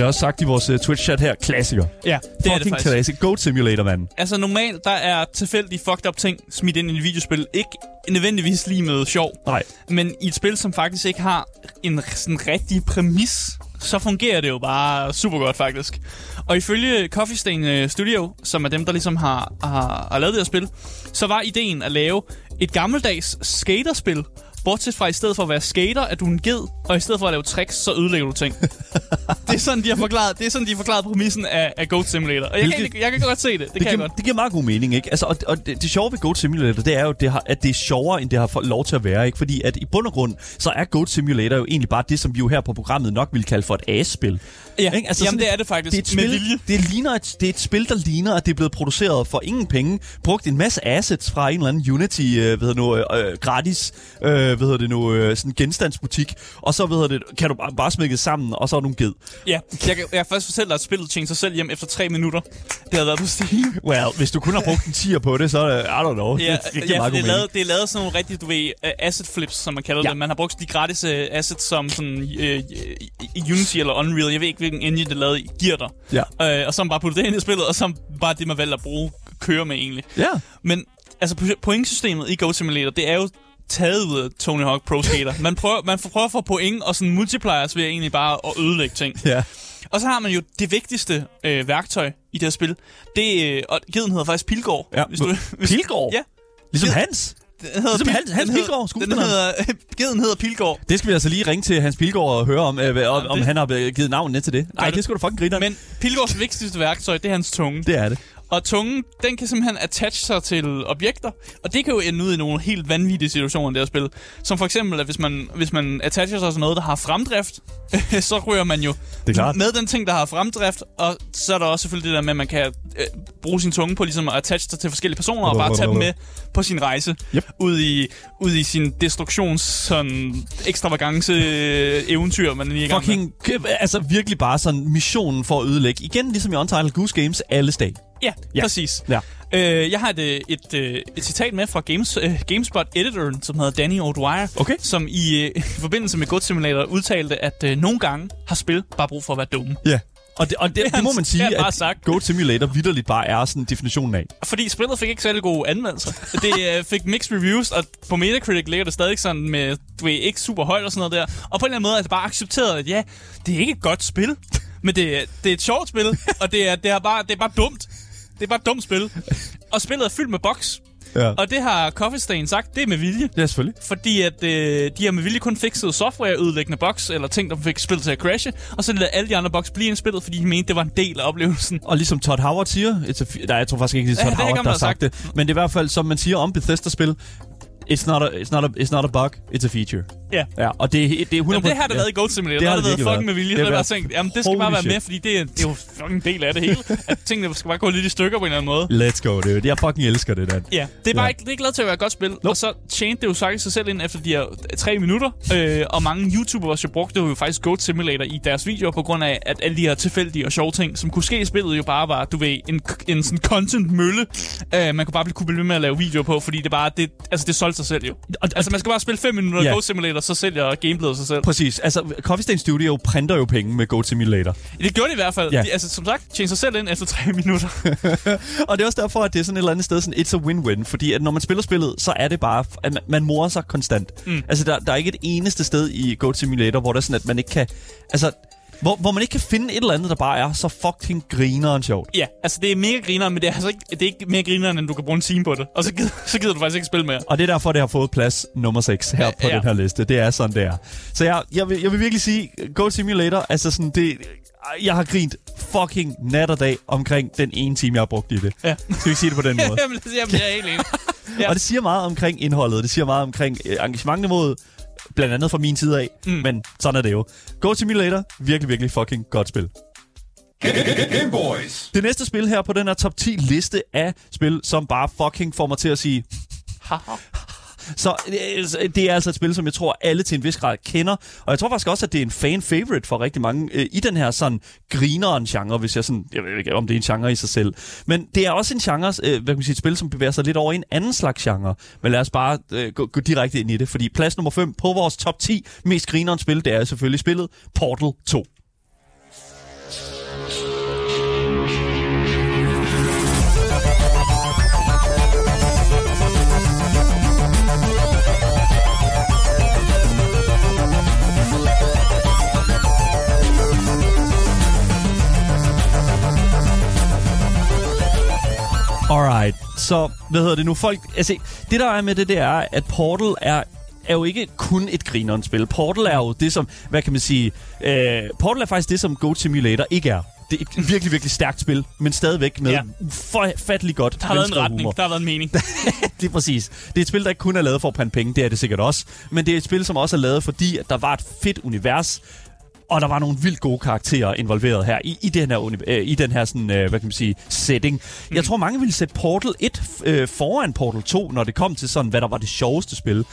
Bliver også sagt i vores uh, Twitch-chat her, klassiker. Ja, det er det fucking faktisk. classic. Goat Simulator, mand. Altså normalt, der er tilfældige fucked up ting smidt ind i et videospil. Ikke nødvendigvis lige med sjov. Nej. Men i et spil, som faktisk ikke har en sådan rigtig præmis, så fungerer det jo bare super godt faktisk. Og ifølge Coffee Stain øh, Studio, som er dem, der ligesom har, har, har lavet det her spil, så var ideen at lave et gammeldags skaterspil, Bortset fra i stedet for at være skater, at du en ged, og i stedet for at lave tricks, så ødelægger du ting. (laughs) det er sådan, de har forklaret, det er sådan, de har forklaret præmissen af, af Goat Simulator. Og jeg kan, Hvilket- jeg kan godt se det. Det, det kan jeg giver, godt. det giver meget god mening, ikke? Altså, og, og det, det sjove ved Goat Simulator, det er jo, det har, at det er sjovere, end det har fået lov til at være, ikke? Fordi at i bund og grund, så er Goat Simulator jo egentlig bare det, som vi jo her på programmet nok vil kalde for et A-spil. Ja, Ikke? Altså jamen sådan- det er det faktisk. Det er, et med spil, vilje. det, ligner et, det er et spil, der ligner, at det er blevet produceret for ingen penge. Brugt en masse assets fra en eller anden Unity, øh, hedder nu, øh, gratis, øh, hvad hedder det nu, øh, sådan genstandsbutik. Og så, hvad hedder det, kan du bare, bare smække det sammen, og så er du en ged. Ja, jeg kan, jeg kan først fortælle dig, at spillet tjente sig selv hjem efter tre minutter. Det havde været på Steam. Well, hvis du kun har brugt en tier på det, så er det, I don't know. Ja, det, det, ja meget det, er lavet, det er lavet sådan nogle rigtige, du ved, uh, asset flips, som man kalder Ja. det. Man har brugt de gratis uh, assets som sådan uh, Unity eller Unreal. Jeg ved ikke, hvilken engine det er lavet i. Giver dig. Ja. Uh, og så har bare puttet det ind i spillet, og så har bare det, man valgte at bruge, køre med egentlig. Ja. Men altså po- pointsystemet i Go Simulator, det er jo taget ud af Tony Hawk Pro Skater. Man prøver, man prøver at få point og sådan multipliers ved egentlig bare at ødelægge ting. Ja. Og så har man jo det vigtigste øh, værktøj i det her spil. Det, øh, og geden hedder faktisk Pilgård. Ja. Hvis du, hvis, Pilgård? Ja. Ligesom Hans? Den hedder Ligesom Pil- Hans- Hans den hedder- Pilgaard, Den skuespilleren. hedder, (laughs) geden hedder Pilgård. Det skal vi altså lige ringe til Hans Pilgaard og høre om, øh, om, om han har givet navn ned til det. Nej, det- skal du fucking grine Men Pilgårds vigtigste værktøj, det er hans tunge. Det er det. Og tungen, den kan simpelthen attach sig til objekter, og det kan jo ende ud i nogle helt vanvittige situationer i det her spil. Som for eksempel, at hvis man, hvis man attacher sig til noget, der har fremdrift, (laughs) så ryger man jo Det er klart. med den ting, der har fremdrift, og så er der også selvfølgelig det der med, at man kan øh, bruge sin tunge på ligesom at attache sig til forskellige personer, og bare tage dem med på sin rejse. Yep. Ud, i, ud i sin destruktions sådan, ekstravagance øh, eventyr, man lige er i gang med. Fucking, altså virkelig bare sådan missionen for at ødelægge. Igen, ligesom i Untitled Goose Games, alle dag. Ja, Ja. præcis. Ja. Øh, jeg har et, øh, et, øh, et citat med fra Games, øh, GameSpot-editoren, som hedder Danny O'Dwyer, Okay. som i, øh, (laughs) i forbindelse med Goat Simulator udtalte, at øh, nogle gange har spil bare brug for at være dumme. Ja. Og det, og det, det, det må man (laughs) sige, at sagt. Goat Simulator vidderligt bare er sådan definitionen af. Fordi spillet fik ikke særlig gode anmeldelser. det øh, fik mixed reviews, og på Metacritic ligger det stadig sådan med, du ved, ikke super højt og sådan noget der. Og på en eller anden måde er det bare accepteret, at ja, det er ikke et godt spil, men det, er- det er et sjovt spil, og det er, det er, bare, det er bare dumt. Det er bare et dumt spil. (laughs) Og spillet er fyldt med bugs. Ja. Og det har Coffee Stain sagt, det er med vilje. Ja, selvfølgelig. Fordi at øh, de har med vilje kun fikset software-ødelæggende bugs, eller ting, der fik spillet til at crashe, og så lader alle de andre bugs blive indspillet, fordi de mente, det var en del af oplevelsen. Og ligesom Todd Howard siger, it's a f- nej, jeg tror faktisk ikke, det er Ja, Todd ikke Howard, der har sagt det. Men det er i hvert fald, som man siger om Bethesda-spil, it's not a, it's not a, it's not a bug, it's a feature. Ja. Ja, og det, det er 100%... Jamen, det har der været i Goat Simulator. Det Det har det der været fucking med vilje. Det Det har været- tænkt, jamen det skal bare være med, fordi det er, det er jo fucking en del af det hele. At tingene skal bare gå lidt i stykker på en eller anden måde. Let's go, dude. Jeg fucking elsker det, Dan. Ja, det er bare Ja. ikke, det er ikke lavet til at være et godt spil. Og så tjente det jo sagt sig selv ind efter de her tre minutter. Øh, og mange YouTubere jo brugte jo faktisk Goat Simulator i deres videoer, på grund af, at alle de her tilfældige og sjove ting, som kunne ske i spillet, jo bare var, du ved, en, en sådan content-mølle. Øh, man kunne bare blive, kunne blive ved med at lave videoer på, fordi det bare, det, altså det solgte sig selv jo. Altså man skal bare spille 5 minutter Ja. Goat Simulator, så sælger gameplayet sig selv. Præcis. Altså, Coffee Stain Studio printer jo penge med Goat Simulator. Det gjorde de i hvert fald. Ja. De, altså som sagt, tjente sig selv ind efter 3 (laughs) minutter. (laughs) Og det er også derfor, at det er sådan et eller andet sted, sådan, it's a win-win. Fordi at når man spiller spillet, så er det bare, at man, man morer sig konstant. Mm. Altså, der, der er ikke et eneste sted i Goat Simulator, hvor det er sådan, at man ikke kan... Altså, hvor, hvor man ikke kan finde et eller andet, der bare er så fucking grineren sjovt. Ja, altså det er mega grineren, men det er altså ikke, det er ikke mere grineren, end du kan bruge en time på det. Og så gider, så gider du faktisk ikke spille mere. Og det er derfor, det har fået plads nummer 6 her Ja, på ja. den her liste. Det er sådan, det er. Så jeg, jeg, vil, jeg vil virkelig sige, Goat Simulator, altså sådan, det, jeg har grint fucking nat og dag omkring den ene time, jeg har brugt i det. Ja. Skal vi ikke sige det på den (laughs) måde? Jamen, jamen, jeg er helt enig. Ja. Og det siger meget omkring indholdet, det siger meget omkring øh, engagementniveauet, blandt andet fra min side af, mm. men sådan er det jo. Goat Simulator, virkelig, virkelig fucking godt spil. Game Boys. Det næste spil her på den her top 10 liste af spil, som bare fucking får mig til at sige, Haha. Så øh, altså, det er altså et spil, som jeg tror, alle til en vis grad kender. Og jeg tror faktisk også, at det er en fan-favorite for rigtig mange øh, i den her sådan grineren genre, hvis jeg sådan... Jeg ved ikke, om det er en genre i sig selv. Men det er også en genre, øh, hvad kan man sige, et spil, som bevæger sig lidt over i en anden slags genre. Men lad os bare øh, gå, gå direkte ind i det, fordi plads nummer 5 på vores top 10 mest grineren spil, det er selvfølgelig spillet Portal 2. så hvad hedder det nu? Folk, altså, det der er med det, det er, at Portal er er jo ikke kun et grineren spil. Portal er jo det som, hvad kan man sige, øh, Portal er faktisk det, som Goat Simulator ikke er. Det er et virkelig, virkelig stærkt spil, men stadigvæk med ja. Ufattelig godt Der har været en retning, humor. der har været en mening. (laughs) det er præcis. Det er et spil, der ikke kun er lavet for at brænde penge, det er det sikkert også. Men det er et spil, som også er lavet, fordi at der var et fedt univers, og der var nogle vildt gode karakterer involveret her i, i den her, øh, i den her sådan, øh, hvad kan man sige, setting. Mm. Jeg tror, mange ville sætte Portal 1 øh, foran Portal 2, når det kom til sådan, hvad der var det sjoveste spil.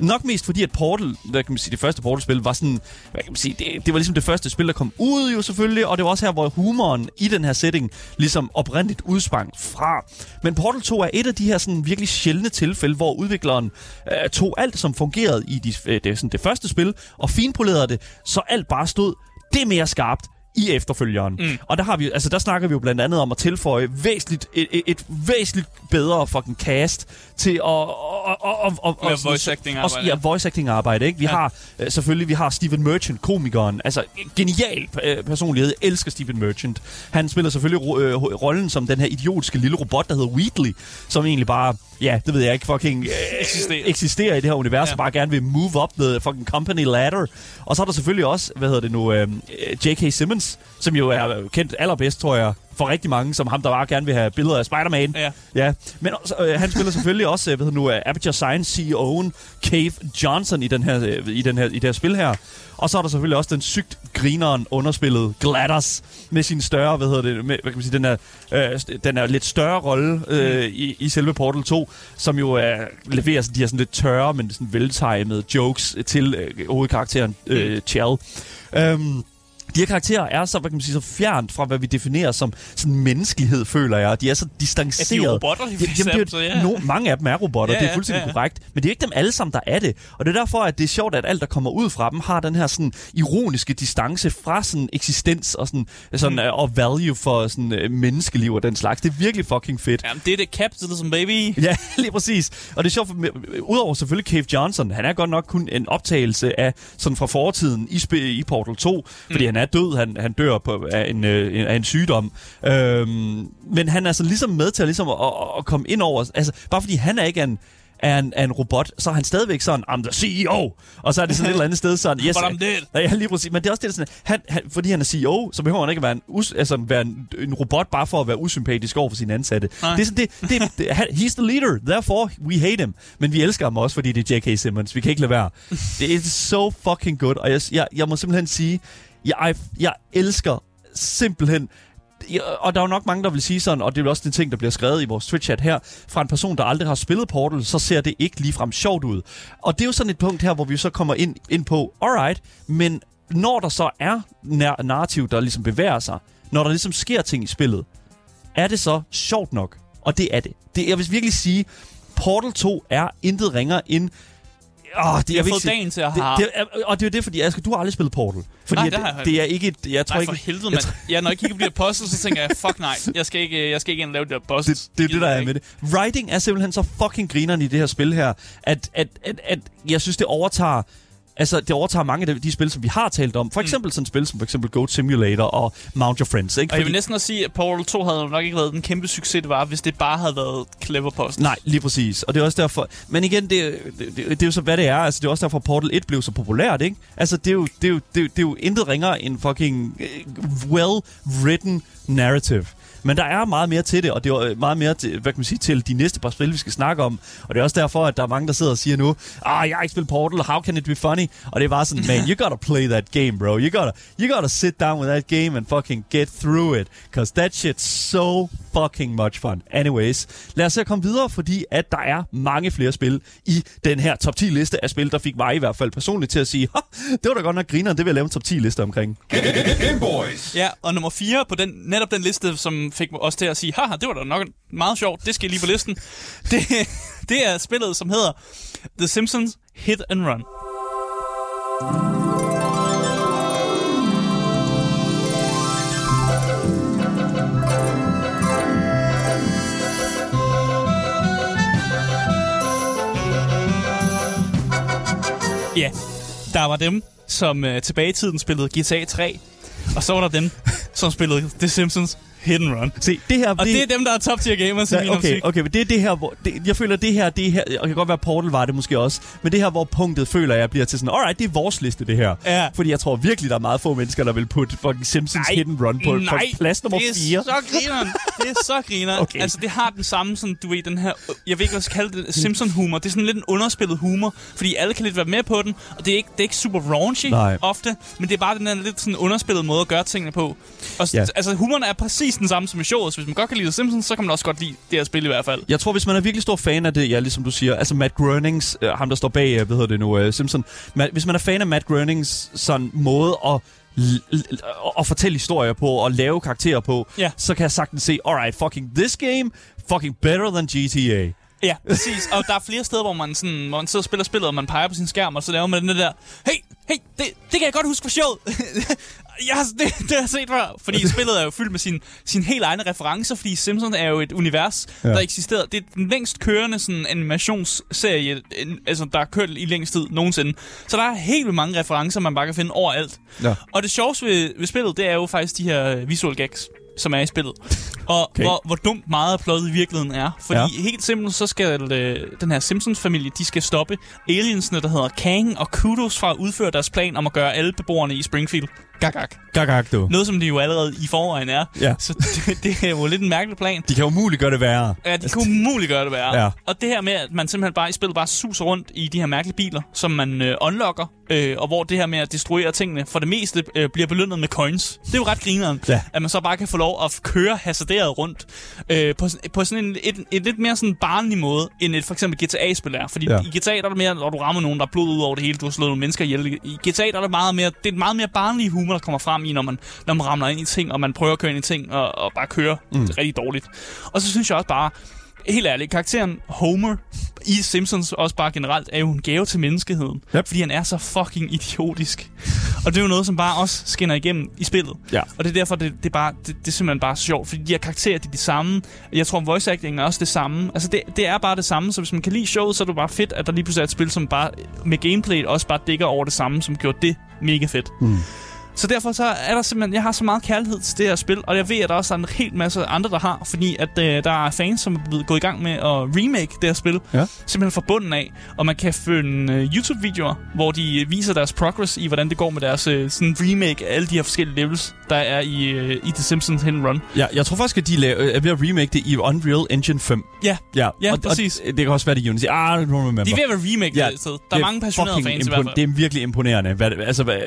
Nok mest fordi, at Portal, hvad kan man sige, det første Portal-spil var sådan, hvad kan man sige, det, det var ligesom det første spil, der kom ud jo selvfølgelig, og det var også her, hvor humoren i den her setting ligesom oprindeligt udsprang fra. Men Portal 2 er et af de her sådan virkelig sjældne tilfælde, hvor udvikleren øh, tog alt, som fungerede i de, øh, det, sådan det første spil, og finpolerede det, så alt bare stod det mere skarpt i efterfølgeren. Mm. Og der, har vi, altså, der snakker vi jo blandt andet om at tilføje væsentligt, et, et, et væsentligt bedre fucking cast til at... Og, og, og, og, Med voice acting også, arbejde. ja, voice acting arbejde, ikke? Vi Ja. har øh, selvfølgelig, vi har Stephen Merchant, komikeren. Altså, en genial øh, personlighed. Jeg elsker Stephen Merchant. Han spiller selvfølgelig ro- øh, rollen som den her idiotiske lille robot, der hedder Wheatley, som egentlig bare, ja, det ved jeg ikke, fucking øh, Eksisterer. eksisterer i det her univers, Ja. ja. bare gerne vil move up the fucking company ladder. Og så er der selvfølgelig også, hvad hedder det nu, øh, J.K. Simmons, som jo er kendt allerbedst, tror jeg, for rigtig mange, som ham, der bare gerne vil have billeder af Spider-Man. Ja. Ja, men også, øh, han spiller selvfølgelig også, øh, hvad hedder nu, øh, Aperture Science CEO'en Cave Johnson i, den her, øh, i, den her, i det her spil her. Og så er der selvfølgelig også den sygt grineren underspillet GLaDOS med sin større, hvad hedder det, med, hvad kan man sige, den er, øh, den er lidt større rolle øh, i, i selve Portal 2, som jo øh, leverer sådan, de her sådan lidt tørre, men sådan veltimede jokes til øh, hovedkarakteren øh, Chell. Øhm, de her karakterer er så, hvad kan man sige, så fjernt fra, hvad vi definerer som sådan menneskelighed, føler jeg. De er så distanceret. Ja, de er robotter, de fleste Jamen, det er, så ja. no, mange af dem er robotter, Ja, det er ja, fuldstændig ja, ja. korrekt. Men det er ikke dem alle sammen, der er det. Og det er derfor, at det er sjovt, at alt, der kommer ud fra dem, har den her sådan ironiske distance fra sådan eksistens og, sådan, sådan, Mm. og value for sådan, øh, menneskeliv og den slags. Det er virkelig fucking fedt. Jamen, det er det capitalism, baby. (laughs) Ja, lige præcis. Og det er sjovt, for, udover selvfølgelig Cave Johnson, han er godt nok kun en optagelse af sådan fra fortiden i, i Portal 2, fordi Mm. han er død, han, han dør på, af, en, øh, en- af en sygdom. Øhm, men han er så ligesom med til at, ligesom at, at, komme ind over, altså bare fordi han er ikke en er en, er en robot, så er han stadigvæk sådan, I'm the CEO. Og så er det sådan et eller andet sted sådan, yes, But I'm dead. Ja, lige præcis. Men det er også det, sådan, han, han, fordi han er CEO, så behøver han ikke at være en, us, altså, være en, en robot bare for at være usympatisk over for sine ansatte. Nej. Det er sådan, det, det, det, han- he's the leader, therefore we hate him. Men vi elsker ham også, fordi det er J.K. Simmons. Vi kan ikke lade være. Det er so fucking good. Og jeg, jeg, jeg må simpelthen sige, jeg, jeg elsker simpelthen og der er jo nok mange, der vil sige sådan, og det er jo også den ting, der bliver skrevet i vores Twitch-chat her, fra en person, der aldrig har spillet Portal, så ser det ikke ligefrem sjovt ud. Og det er jo sådan et punkt her, hvor vi så kommer ind, ind på, alright, men når der så er nar- narrativ, der ligesom bevæger sig, når der ligesom sker ting i spillet, er det så sjovt nok? Og det er det. det jeg vil virkelig sige, Portal 2 er intet ringer end... Oh, det, Jeg har fået dagen til at det, have... det, er- og det er jo det, fordi Asger, du har aldrig spillet Portal. Fordi Nej, det har det, jeg det er ikke... et- Jeg tror Nej, ikke, for helvede, mand. Ja, når jeg kigger på de her puzzles, så tænker jeg, fuck nej, jeg skal ikke, jeg skal ikke ind og lave de her puzzles. det, det er det, der er med det. Writing er simpelthen så fucking grineren i det her spil her, at, at, at, at jeg synes, det overtager Altså, det overtager mange af de, spil, som vi har talt om. For eksempel sådan et spil som for eksempel Goat Simulator og Mount Your Friends. Ikke? Og jeg vil næsten også sige, at Portal 2 havde nok ikke været den kæmpe succes, det var, hvis det bare havde været clever puzzles. Nej, lige præcis. Og det er også derfor... Men igen, det, det, det, det er jo så, hvad det er. Altså, det er også derfor, Portal 1 blev så populært, ikke? Altså, det er jo, det er jo, det er jo, det er jo intet ringere end fucking uh, well-written narrative. Men der er meget mere til det, og det er øh, meget mere til, hvad kan man sige, til de næste par spil, vi skal snakke om. Og det er også derfor, at der er mange, der sidder og siger nu, ah, jeg har ikke spillet Portal, how can it be funny? Og det er bare sådan, man, you gotta play that game, bro. You gotta, you gotta sit down with that game and fucking get through it. Cause that shit's so fucking much fun. Anyways, lad os så komme videre, fordi at der er mange flere spil i den her top 10 liste af spil, der fik mig i hvert fald personligt til at sige, "Ha, det var da godt nok griner, det vil jeg lave en top 10 liste omkring. Game Boys. Ja, og nummer 4 på den, netop den liste, som fik mig også til at sige, haha, det var da nok meget sjovt, det skal lige på listen. (laughs) Det, det er spillet, som hedder The Simpsons Hit and Run. Ja, der var dem, som øh, tilbage i tiden spillede GTA 3, og så var der dem, som spillede The Simpsons Hit and Run. Se, det her... Og det er dem, der er top tier gamers i min Ja, okay, optik. okay, men det er det her, hvor... Det, jeg føler, det her, det her... Og det kan godt være, Portal var det måske også. Men det her, hvor punktet føler jeg bliver til sådan... Alright, det er vores liste, det her. Ja. Fordi jeg tror virkelig, der er meget få mennesker, der vil putte fucking Simpsons Hit and Run på, på nej, plads nummer det er 4. så grineren. Det er så grineren. (laughs) Okay. Altså, det har den samme, sådan, du ved, den her, jeg ved ikke, hvad jeg skal kalde det, Simpson-humor. Det er sådan lidt en underspillet humor, fordi alle kan lidt være med på den, og det er ikke, det er ikke super raunchy Nej. ofte, men det er bare den her lidt sådan underspillet måde at gøre tingene på. Og, Ja. ja. altså, humoren er præcis den samme som i showet, så hvis man godt kan lide The Simpsons, så kan man også godt lide det her spil i hvert fald. Jeg tror, hvis man er virkelig stor fan af det, ja, ligesom du siger, altså Matt Groenings, øh, ham der står bag, øh, hvad hedder det nu, øh, Simpson, Ma- hvis man er fan af Matt Groenings sådan måde at at fortælle historier på og lave karakterer på, Ja. så kan jeg sagtens se, alright, fucking this game, fucking better than GTA. Ja, præcis. Og der er flere steder, hvor man, sådan, hvor man sidder og spiller spillet, og man peger på sin skærm, og så laver man den der, hey, hey, det, det kan jeg godt huske fra showet. (laughs) jeg har, (laughs) det, det har jeg set før, fordi (laughs) spillet er jo fyldt med sin, sin helt egne referencer, fordi Simpsons er jo et univers, Ja. der eksisterer. Det er den længst kørende sådan, animationsserie, en- altså, der har kørt i længst tid nogensinde. Så der er helt vildt mange referencer, man bare kan finde overalt. Ja. Og det sjoveste ved, ved spillet, det er jo faktisk de her visual gags, som er i spillet. (laughs) Og Okay. hvor, hvor dumt meget af plottet i virkeligheden er. Fordi ja. helt simpelt, så skal øh, den her Simpsons-familie, de skal stoppe aliensene, der hedder Kang og Kudos, fra at udføre deres plan om at gøre alle beboerne i Springfield gagak. Gagag, du. Noget, som de jo allerede i forvejen er. Ja. Så det, det er jo lidt en mærkelig plan. De kan jo umuligt gøre det værre. Ja, de kunne umuligt gøre det værre. Ja. Og det her med, at man simpelthen bare i spillet bare suser rundt i de her mærkelige biler, som man øh, unlocker, øh, og hvor det her med at destruere tingene for det meste øh, bliver belønnet med coins. Det er jo ret grineren, Ja. at man så bare kan få lov at køre hasarderet rundt øh, på, på sådan en, et, et lidt mere sådan barnlig måde, end et for eksempel GTA-spil er. Fordi Ja. i GTA der er det mere, når du rammer nogen, der er blod ud over det hele, du har slået nogle mennesker ihjel. I GTA der er det meget mere, det er et meget mere barnlig humor, der kommer frem i, når man, når man ramler ind i ting, og man prøver at køre ind i ting, og, og bare køre mm. rigtig dårligt. Og så synes jeg også bare, helt ærligt, karakteren Homer i Simpsons også bare generelt er jo en gave til menneskeheden. Yep. Fordi han er så fucking idiotisk. Og det er jo noget, som bare også skinner igennem i spillet. Ja. Og det er derfor, det, det, er, bare, det, det er simpelthen bare sjovt. Fordi de her karakterer, de er de samme. Jeg tror, voice acting er også det samme. Altså, det, det er bare det samme. Så hvis man kan lide showet, så er det bare fedt, at der lige pludselig er et spil, som bare med gameplay også bare dækker over det samme, som gjorde det mega fedt. Mm. Så derfor så er der simpelthen, jeg har så meget kærlighed til det her spil, og jeg ved, at der også er en helt masse andre, der har, fordi at øh, der er fans, som er blevet gået i gang med at remake det her spil, Ja. simpelthen fra bunden af, og man kan finde øh, YouTube-videoer, hvor de øh, viser deres progress i, hvordan det går med deres øh, sådan remake af alle de her forskellige levels, der er i, øh, i The Simpsons Hit Run. Ja, jeg tror faktisk, at de laver, er ved at remake det i Unreal Engine 5. Ja, Ja, Ja, og, præcis. Og det kan også være, det er Unity. Ah, I don't remember. de er ved at remake Ja, det et sted. Der er mange passionerede fans i hvert fald. Det er virkelig imponerende, hvad, altså, hvad,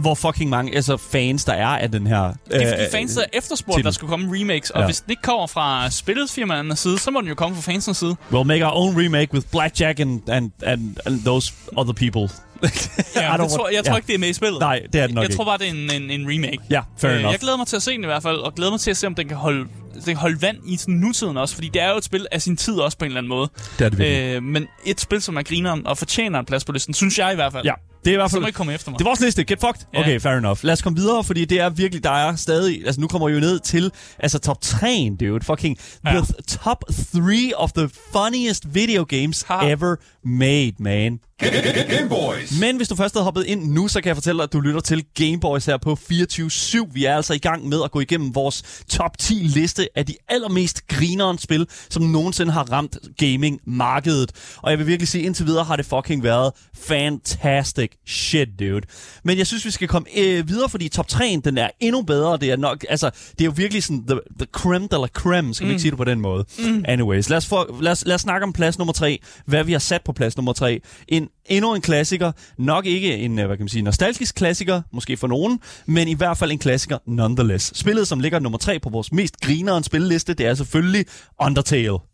hvor fucking mange altså, fans der er af den her... Det er fordi øh, fans, der efterspurgt, til at der skulle komme remakes, og Ja. hvis det ikke kommer fra spilletfirmaernes side, så må den jo komme fra fansens side. We'll make our own remake with Blackjack and, and, and, and those other people. (laughs) Ja, det tror, jeg tror ja. ikke, det er med i spillet. Nej, det er den nok jeg ikke. tror bare, det er en, en, en remake. Ja, fair Øh, enough. Jeg glæder mig til at se den i hvert fald, og glæder mig til at se, om den kan holde, kan holde vand i sådan nutiden også, fordi det er jo et spil af sin tid også på en eller anden måde. Det er det virkelig. Øh, men et spil, som er grineren og fortjener en plads på listen, synes jeg i hvert fald. Ja, det er i hvert Så fald... må I komme efter mig. Det er vores liste. Get fucked. Ja. Okay, fair enough. Lad os komme videre, fordi det er virkelig, der er stadig... Altså, nu kommer vi jo ned til... Altså, top 3, dude. Fucking... Ja. The top 3 of the funniest video games Ha. ever made, man. Game Boys. Men hvis du først er hoppet ind nu, så kan jeg fortælle dig, at du lytter til Gameboys her på 24-7. Vi er altså i gang med at gå igennem vores top 10 liste af de allermest grineren spil, som nogensinde har ramt gaming-markedet. Og jeg vil virkelig sige, indtil videre har det fucking været fantastic shit, dude. Men jeg synes, vi skal komme øh, videre, fordi top 3'en, den er endnu bedre. Det er nok, altså, det er jo virkelig sådan the, the creme de la creme, skal mm. vi ikke sige det på den måde. Mm. Anyways, lad os, få, lad, os, lad os snakke om plads nummer 3. Hvad vi har sat på plads nummer 3. En endnu en klassiker. Nok ikke en, øh, hvad kan man sige, nostalgisk klassiker, måske for nogen, men i hvert fald en klassiker nonetheless. Spillet, som ligger nummer 3 på vores mest grineren spilleliste, det er selvfølgelig Undertale.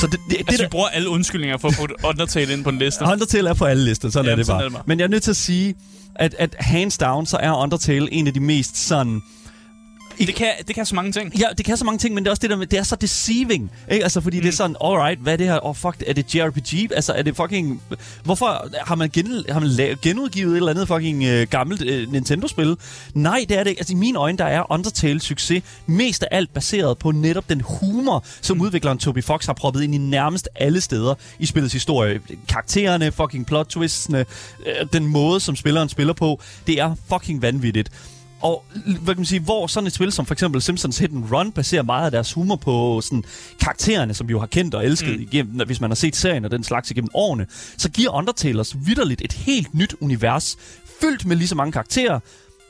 Så det, det, det, Altså, der- vi bruger alle undskyldninger for at putte Undertale ind på en liste. Undertale er på alle lister, sådan Jamen, er det bare. er det bare. Men jeg er nødt til at sige, at, at hands down, så er Undertale en af de mest sådan... Det kan, det kan så mange ting. Ja, det kan så mange ting, men det er også det der med, det er så deceiving, ikke? Altså, fordi mm. det er sådan, alright, hvad er det her? Åh, oh, fuck, er det JRPG? Altså, er det fucking... Hvorfor har man, gen, har man la- genudgivet et eller andet fucking øh, gammelt øh, Nintendo-spil? Nej, det er det ikke. Altså, i mine øjne, der er Undertale succes mest af alt baseret på netop den humor, som udvikleren Toby Fox har proppet ind i nærmest alle steder i spillets historie. Karaktererne, fucking plot twistsene, øh, den måde, som spilleren spiller på, det er fucking vanvittigt. Og hvad kan man sige, hvor sådan et spil som for eksempel Simpsons Hit and Run baserer meget af deres humor på sådan karaktererne, som vi jo har kendt og elsket mm. igennem, hvis man har set serien og den slags igennem årene, så giver Undertale os vidderligt et helt nyt univers, fyldt med lige så mange karakterer,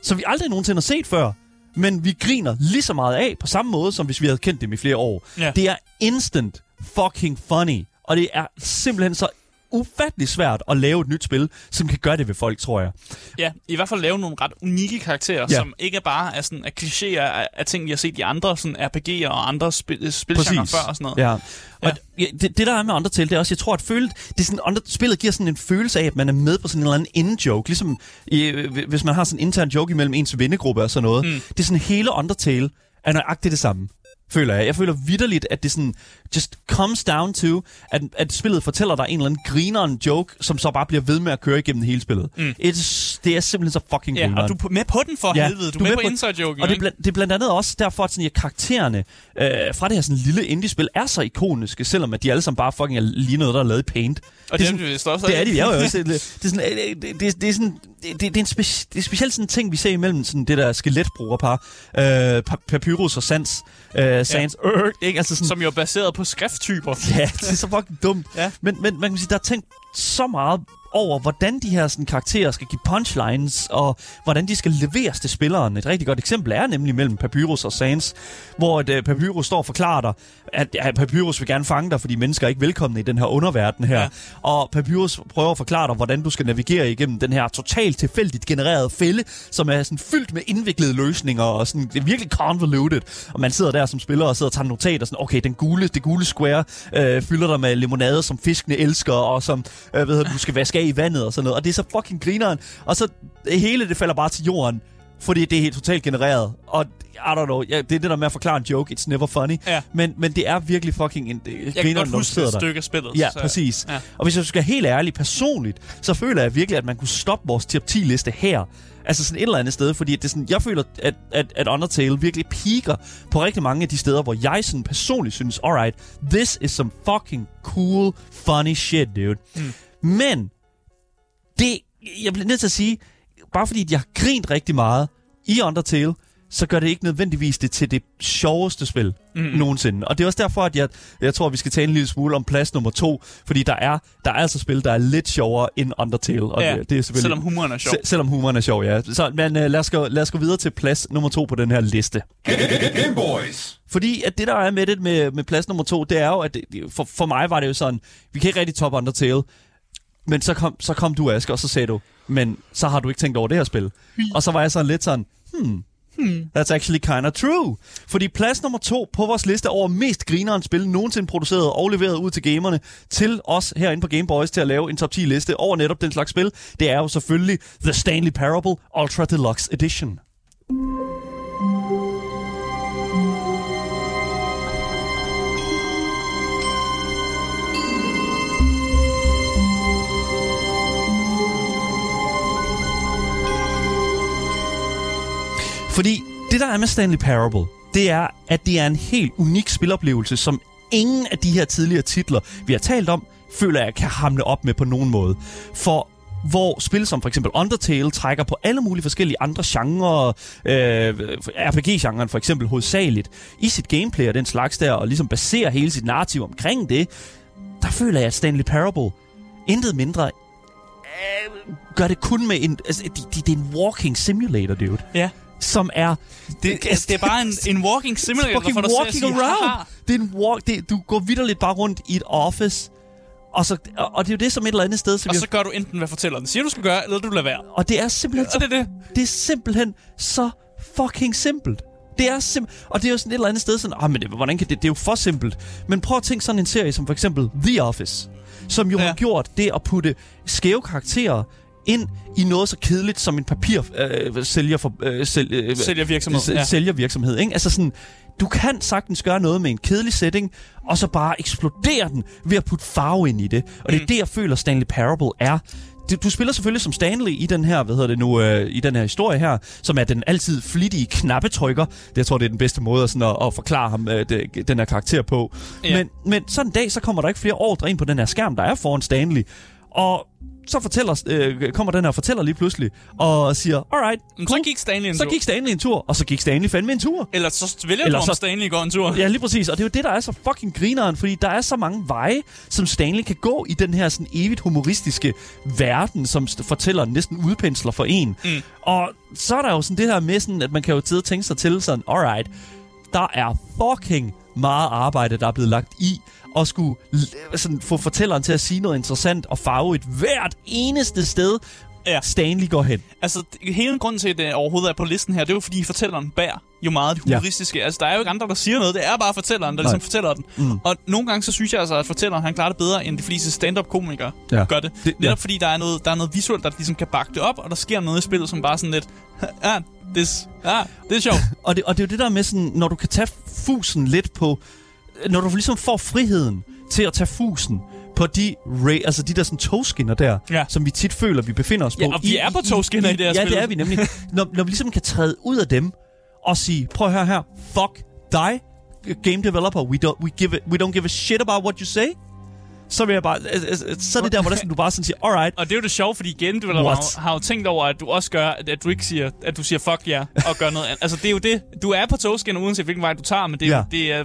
som vi aldrig nogensinde har set før. Men vi griner lige så meget af, på samme måde, som hvis vi havde kendt dem i flere år. Ja. Det er instant fucking funny, og det er simpelthen så ufattelig svært at lave et nyt spil, som kan gøre det ved folk, tror jeg. Ja, i hvert fald lave nogle ret unikke karakterer, Ja. som ikke bare er sådan af klichéer af, af ting, vi har set i andre sådan RPG'er og andre spil, spilgenre før og sådan noget. Ja. Og Ja. ja, det, det, der er med Undertale, det er også, jeg tror, at føle, det er sådan, under, spillet giver sådan en følelse af, at man er med på sådan en eller anden in-joke. Ligesom øh, hvis man har sådan en intern joke imellem ens vennegruppe og sådan noget. Mm. Det er sådan hele Undertale er nøjagtigt det samme. Føler jeg. Jeg føler vidderligt, at det sådan just comes down to, at, at spillet fortæller dig en eller anden grineren joke, som så bare bliver ved med at køre igennem hele spillet. Mm. It's, det er simpelthen så fucking Ja, grineren. og du er med på den for Ja, helvede. Du, er med, på inside-joken, Og det er, blandt, det er blandt andet også derfor, at sådan, at karaktererne øh, fra det her sådan, lille indie-spil er så ikoniske, selvom at de alle sammen bare fucking er lige noget, der er lavet i Paint. Og det er sådan, de vist også, det er de, jeg jo også. Det, det, er sådan, (laughs) øh, det, det, det er sådan, det, det, det er en speci- det er specielt sådan en ting, vi ser imellem sådan det der skeletbrugerpar, øh, Pa- Papyrus og Sans, øh, Sans, ja. øh, ikke? Altså sådan, Som jo er baseret på skrifttyper. Ja, det er så fucking dumt. Ja. Men, men man kan sige, der er tænkt så meget over, hvordan de her sådan, karakterer skal give punchlines, og hvordan de skal leveres til spilleren. Et rigtig godt eksempel er nemlig mellem Papyrus og Sans, hvor et, uh, Papyrus står og forklarer dig, at, at Papyrus vil gerne fange dig, fordi mennesker er ikke velkomne i den her underverden her. Ja. Ja. Og Papyrus prøver at forklare dig, hvordan du skal navigere igennem den her totalt tilfældigt genererede fælde, som er sådan fyldt med indviklede løsninger, og sådan, det er virkelig convoluted. Og man sidder der som spiller og sidder og tager notater, sådan, okay, den gule, det gule square øh, fylder dig med limonade, som fiskene elsker, og som øh, ved, du, du skal vaske af i vandet og sådan noget. Og det er så fucking grineren. Og så hele, det falder bare til jorden, fordi det er helt totalt genereret. Og I don't know, ja, det er det der med at forklare en joke, it's never funny. Ja. Men, men det er virkelig fucking en, Jeg kan godt huske et stykke af spillet. Ja, så- præcis. Ja. Og hvis jeg skal være helt ærlig personligt, så føler jeg virkelig, at man kunne stoppe vores top 10 liste her. Altså sådan et eller andet sted, fordi det er sådan, jeg føler, at, at, at Undertale virkelig piker på rigtig mange af de steder, hvor jeg sådan personligt synes, alright, this is some fucking cool, funny shit, dude. Mm. Men, det, jeg bliver nødt til at sige, bare fordi jeg har grint rigtig meget i Undertale, så gør det ikke nødvendigvis det til det sjoveste spil mm. nogensinde. Og det er også derfor, at jeg, jeg tror, at vi skal tale en lille smule om plads nummer to, fordi der er, der er altså spil, der er lidt sjovere end Undertale. Og Ja, det, det er selvfølgelig, selvom humoren er sjov. Se, selvom humoren er sjov, ja. Så, men uh, lad, os gå, lad os gå videre til plads nummer to på den her liste. Game Boys. Fordi at det, der er med det med, med plads nummer to, det er jo, at det, for, for mig var det jo sådan, vi kan ikke rigtig top Undertale, men så kom, så kom du, Aske, og så sagde du, men så har du ikke tænkt over det her spil. Og så var jeg sådan lidt sådan, hmm, That's actually kind of true. Fordi plads nummer to på vores liste over mest grineren spil nogensinde produceret og leveret ud til gamerne, til os herinde på Game Boys til at lave en top 10 liste over netop den slags spil, det er jo selvfølgelig The Stanley Parable Ultra Deluxe Edition. Fordi det, der er med Stanley Parable, det er, at det er en helt unik spiloplevelse, som ingen af de her tidligere titler, vi har talt om, føler jeg kan hamle op med på nogen måde. For hvor spil som for eksempel Undertale trækker på alle mulige forskellige andre genrer, øh, RPG-genren for eksempel hovedsageligt, i sit gameplay og den slags der, og ligesom baserer hele sit narrativ omkring det, der føler jeg, at Stanley Parable intet mindre øh, gør det kun med en... Altså, det, det, det er en walking simulator, dude. Ja. Som er... Det, det er bare en, (laughs) en walking simulator, fucking for dig til at walking sige, around. haha. Det er en walk, det, du går vidderligt bare rundt i et office, og, så, og, og det er jo det som et eller andet sted, så Og så gør du enten, hvad fortælleren siger, du skal gøre, eller du lader være. og det er simpelthen så, det er det. det er simpelthen så fucking simpelt. Det er simpelt, og det er jo sådan et eller andet sted sådan, ah, men det, hvordan kan det, det er jo for simpelt. Men prøv at tænke sådan en serie som for eksempel The Office, som jo. Ja. har gjort det at putte skæve karakterer ind i noget så kedeligt som en papir øh, sælger for øh, øh, Sælgervirksomhed, s- ja. sælgervirksomhed, ikke? Altså sådan, du kan sagtens gøre noget med en kedelig setting, og så bare eksplodere den ved at putte farve ind i det. Og det er det, jeg føler, Stanley Parable er. Du, du spiller selvfølgelig som Stanley i den her, hvad hedder det nu, øh, i den her historie her, som er den altid flittige knappetrykker. Det, jeg tror, det er den bedste måde at, sådan, at, at forklare ham øh, det, den her karakter på. Ja. Men, men sådan en dag, så kommer der ikke flere ordre ind på den her skærm, der er foran Stanley. Og så fortæller, øh, kommer den her fortæller lige pludselig og siger, alright, Men så gik Stanley en så tur. gik Stanley en tur, og så gik Stanley fandme en tur. Eller så vælger Eller du, om så- Stanley går en tur. Ja, lige præcis. Og det er jo det, der er så fucking grineren, fordi der er så mange veje, som Stanley kan gå i den her sådan evigt humoristiske verden, som st- fortæller næsten udpensler for en. Mm. Og så er der jo sådan det her med sådan, at man kan jo tid tænke sig til sådan, alright, der er fucking meget arbejde, der er blevet lagt i at skulle sådan, få fortælleren til at sige noget interessant og farve et hvert eneste sted, Ja. Stanley går hen. Altså, hele grunden til, at det overhovedet er på listen her, det er jo fordi fortælleren bærer jo meget det Ja. humoristiske. Altså, der er jo ikke andre, der siger noget. Det er bare fortælleren, der Nej. ligesom fortæller den. Mm. Og nogle gange, så synes jeg altså, at fortælleren, han klarer det bedre, end de fleste stand-up-komikere Ja. gør det. Det- det ja. Netop fordi, der er, noget, der er noget visuelt, der ligesom kan bakke det op, og der sker noget i spillet, som bare sådan lidt... Ja, det, ja, det er sjovt. (laughs) Og det, og det er jo det der med sådan, når du kan tage fusen lidt på... Når du ligesom får friheden til at tage fusen på de, ray, altså de der sådan togskinner der, Ja. som vi tit føler, vi befinder os på. Ja, og vi er på togskinner i det her Ja, spil. det er vi nemlig. når, når vi ligesom kan træde ud af dem og sige, prøv at høre her, fuck dig, game developer, we don't, we give it, we don't give a shit about what you say. Så vil jeg bare, altså, altså, så er det der, hvor der sådan, du bare sådan siger, alright, Og det er jo det sjove, fordi igen, du har, har jo tænkt over, at du også gør, at, du ikke siger, at du siger fuck ja, og gør noget andet. Altså, det er jo det. Du er på togskinner, uanset hvilken vej du tager, men det er, ja. det er,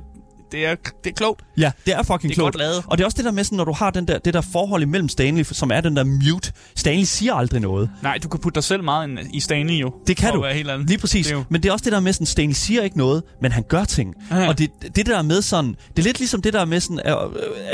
det er, det er klogt. Ja, det er fucking Det er klogt. godt lavet. Og det er også det der med, sådan, når du har den der, det der forhold imellem Stanley, som er den der mute. Stanley siger aldrig noget. Nej, du kan putte dig selv meget i Stanley jo. Det kan du. Helt andet. Lige præcis. Det er Men det er også det der med, sådan, Stanley siger ikke noget, men han gør ting. Ja. Og det, det der med sådan, det er lidt ligesom det der med sådan, øh, øh,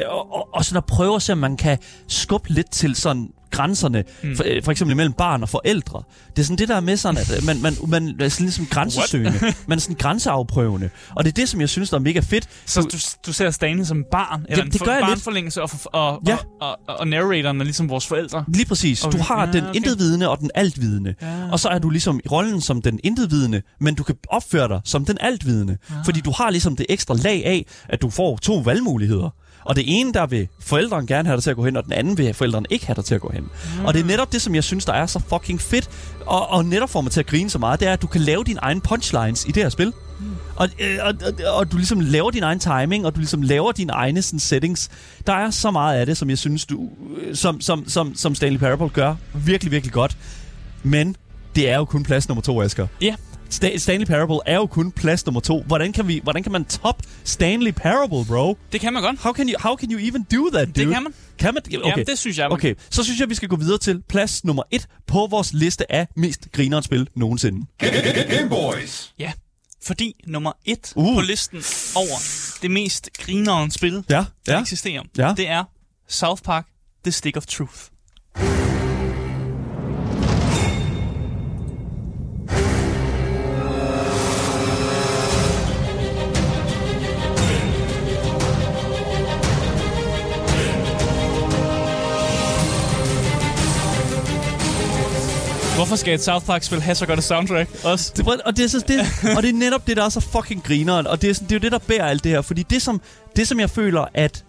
og, og, og sådan at prøve at se, om man kan skubbe lidt til sådan grænserne, mm. for, øh, for eksempel mellem barn og forældre. Det er sådan det der med sådan, at øh, man, man, man er sådan ligesom grænsesøgende. (laughs) man er sådan grænseafprøvende. Og det er det, som jeg synes, der er mega fedt. Så du, du ser Stanley som barn, eller det en gør jeg lidt. barnforlængelse, og, og, Ja. og, og, og, narratoren er ligesom vores forældre. Lige præcis. Okay. Du har Ja, den okay. intetvidende og den altvidende. Ja. Og så er du ligesom i rollen som den intetvidende, men du kan opføre dig som den altvidende. Ah. Fordi du har ligesom det ekstra lag af, at du får to valgmuligheder. Og det ene, der vil forældrene gerne have dig til at gå hen, og den anden vil forældrene ikke have dig til at gå hen. Og det er netop det, som jeg synes, der er så fucking fedt, og, og netop får mig til at grine så meget, det er, at du kan lave dine egne punchlines i det her spil. Og, øh, og, og, og du ligesom laver din egen timing, og du ligesom laver dine egne sådan, settings. Der er så meget af det, som jeg synes, du, øh, som, som, som, som Stanley Parable gør virkelig, virkelig godt. Men det er jo kun plads nummer to, Asger. Ja. Sta- Stanley Parable er jo kun plads nummer to. Hvordan kan, vi, hvordan kan man top Stanley Parable, bro? Det kan man godt. How can you, how can you even do that, dude? Det kan man. Kan man? Okay. Jamen, det synes jeg. man- Okay, så synes jeg, vi skal gå videre til plads nummer et på vores liste af mest grineren spil nogensinde. Game Boys. Ja. Fordi nummer et Uh. på listen over det mest grinerende spil, Ja, der ja. eksisterer, Ja. det er South Park The Stick of Truth. Hvorfor skal et South Park-spil have så godt et soundtrack også? Det, og, det er så, det, og det er netop det, der er så fucking grineren. Og det er, sådan, det er jo det, der bærer alt det her. Fordi det, som, det, som jeg føler, at...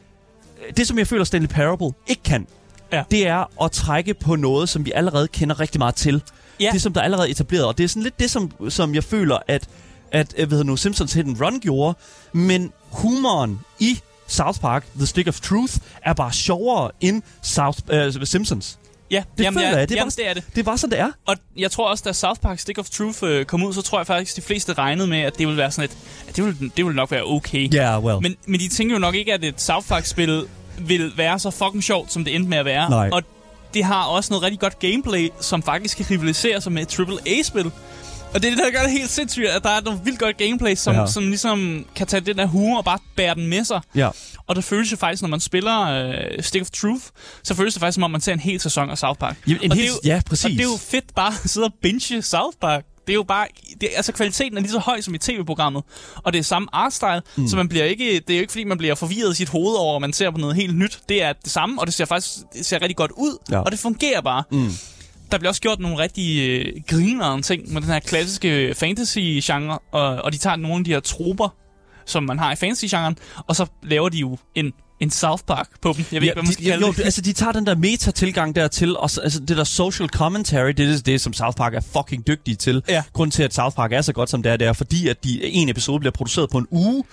Det, som jeg føler, Stanley Parable ikke kan, Ja. det er at trække på noget, som vi allerede kender rigtig meget til. Ja. Det, som der er allerede etableret. Og det er sådan lidt det, som, som jeg føler, at, at øh, hvad hedder nu, Simpsons Hit and Run gjorde. Men humoren i South Park, The Stick of Truth, er bare sjovere end South, øh, Simpsons. Ja, Det jamen, føler ja, jeg. Det er, jamen, bare, det er det. det bare sådan, det er. Og jeg tror også, da South Park Stick of Truth øh, kom ud, så tror jeg faktisk, de fleste regnede med, at det ville være sådan et... At det ville, det ville nok være okay. Ja, yeah, well. Men, men de tænker jo nok ikke, at et South Park-spil vil være så fucking sjovt, som det endte med at være. Nej. Og det har også noget rigtig godt gameplay, som faktisk kan rivalisere sig med et AAA-spil. Og det er det, der gør det helt sindssygt, at der er noget vildt godt gameplay, som, Ja. ja. som ligesom kan tage den der humor og bare bære den med sig. ja. Og det føles jo faktisk, når man spiller øh, Stick of Truth, så føles det faktisk, som om man ser en hel sæson af South Park. Jamen, en og hel- det er jo, ja, præcis. Og det er jo fedt bare at sidde og binge South Park. Det er jo bare, det, altså kvaliteten er lige så høj som i tv-programmet. Og det er samme artstyle, mm. så man bliver ikke, det er jo ikke fordi, man bliver forvirret i sit hoved over, at man ser på noget helt nyt. Det er det samme, og det ser faktisk det ser rigtig godt ud. Ja. Og det fungerer bare. Mm. Der bliver også gjort nogle rigtig øh, grinerende ting med den her klassiske fantasy-genre, og, og de tager nogle af de her troper, som man har i fantasy-genren, og så laver de jo en, en South Park på dem. Jeg ved ikke, hvad man skal de, kalde jo, det. altså, de tager den der meta-tilgang dertil, og så, altså, det der social commentary, det er det, det, som South Park er fucking dygtige til. Ja. Grunden til, at South Park er så godt, som det er, det er, fordi at de, en episode bliver produceret på en uge,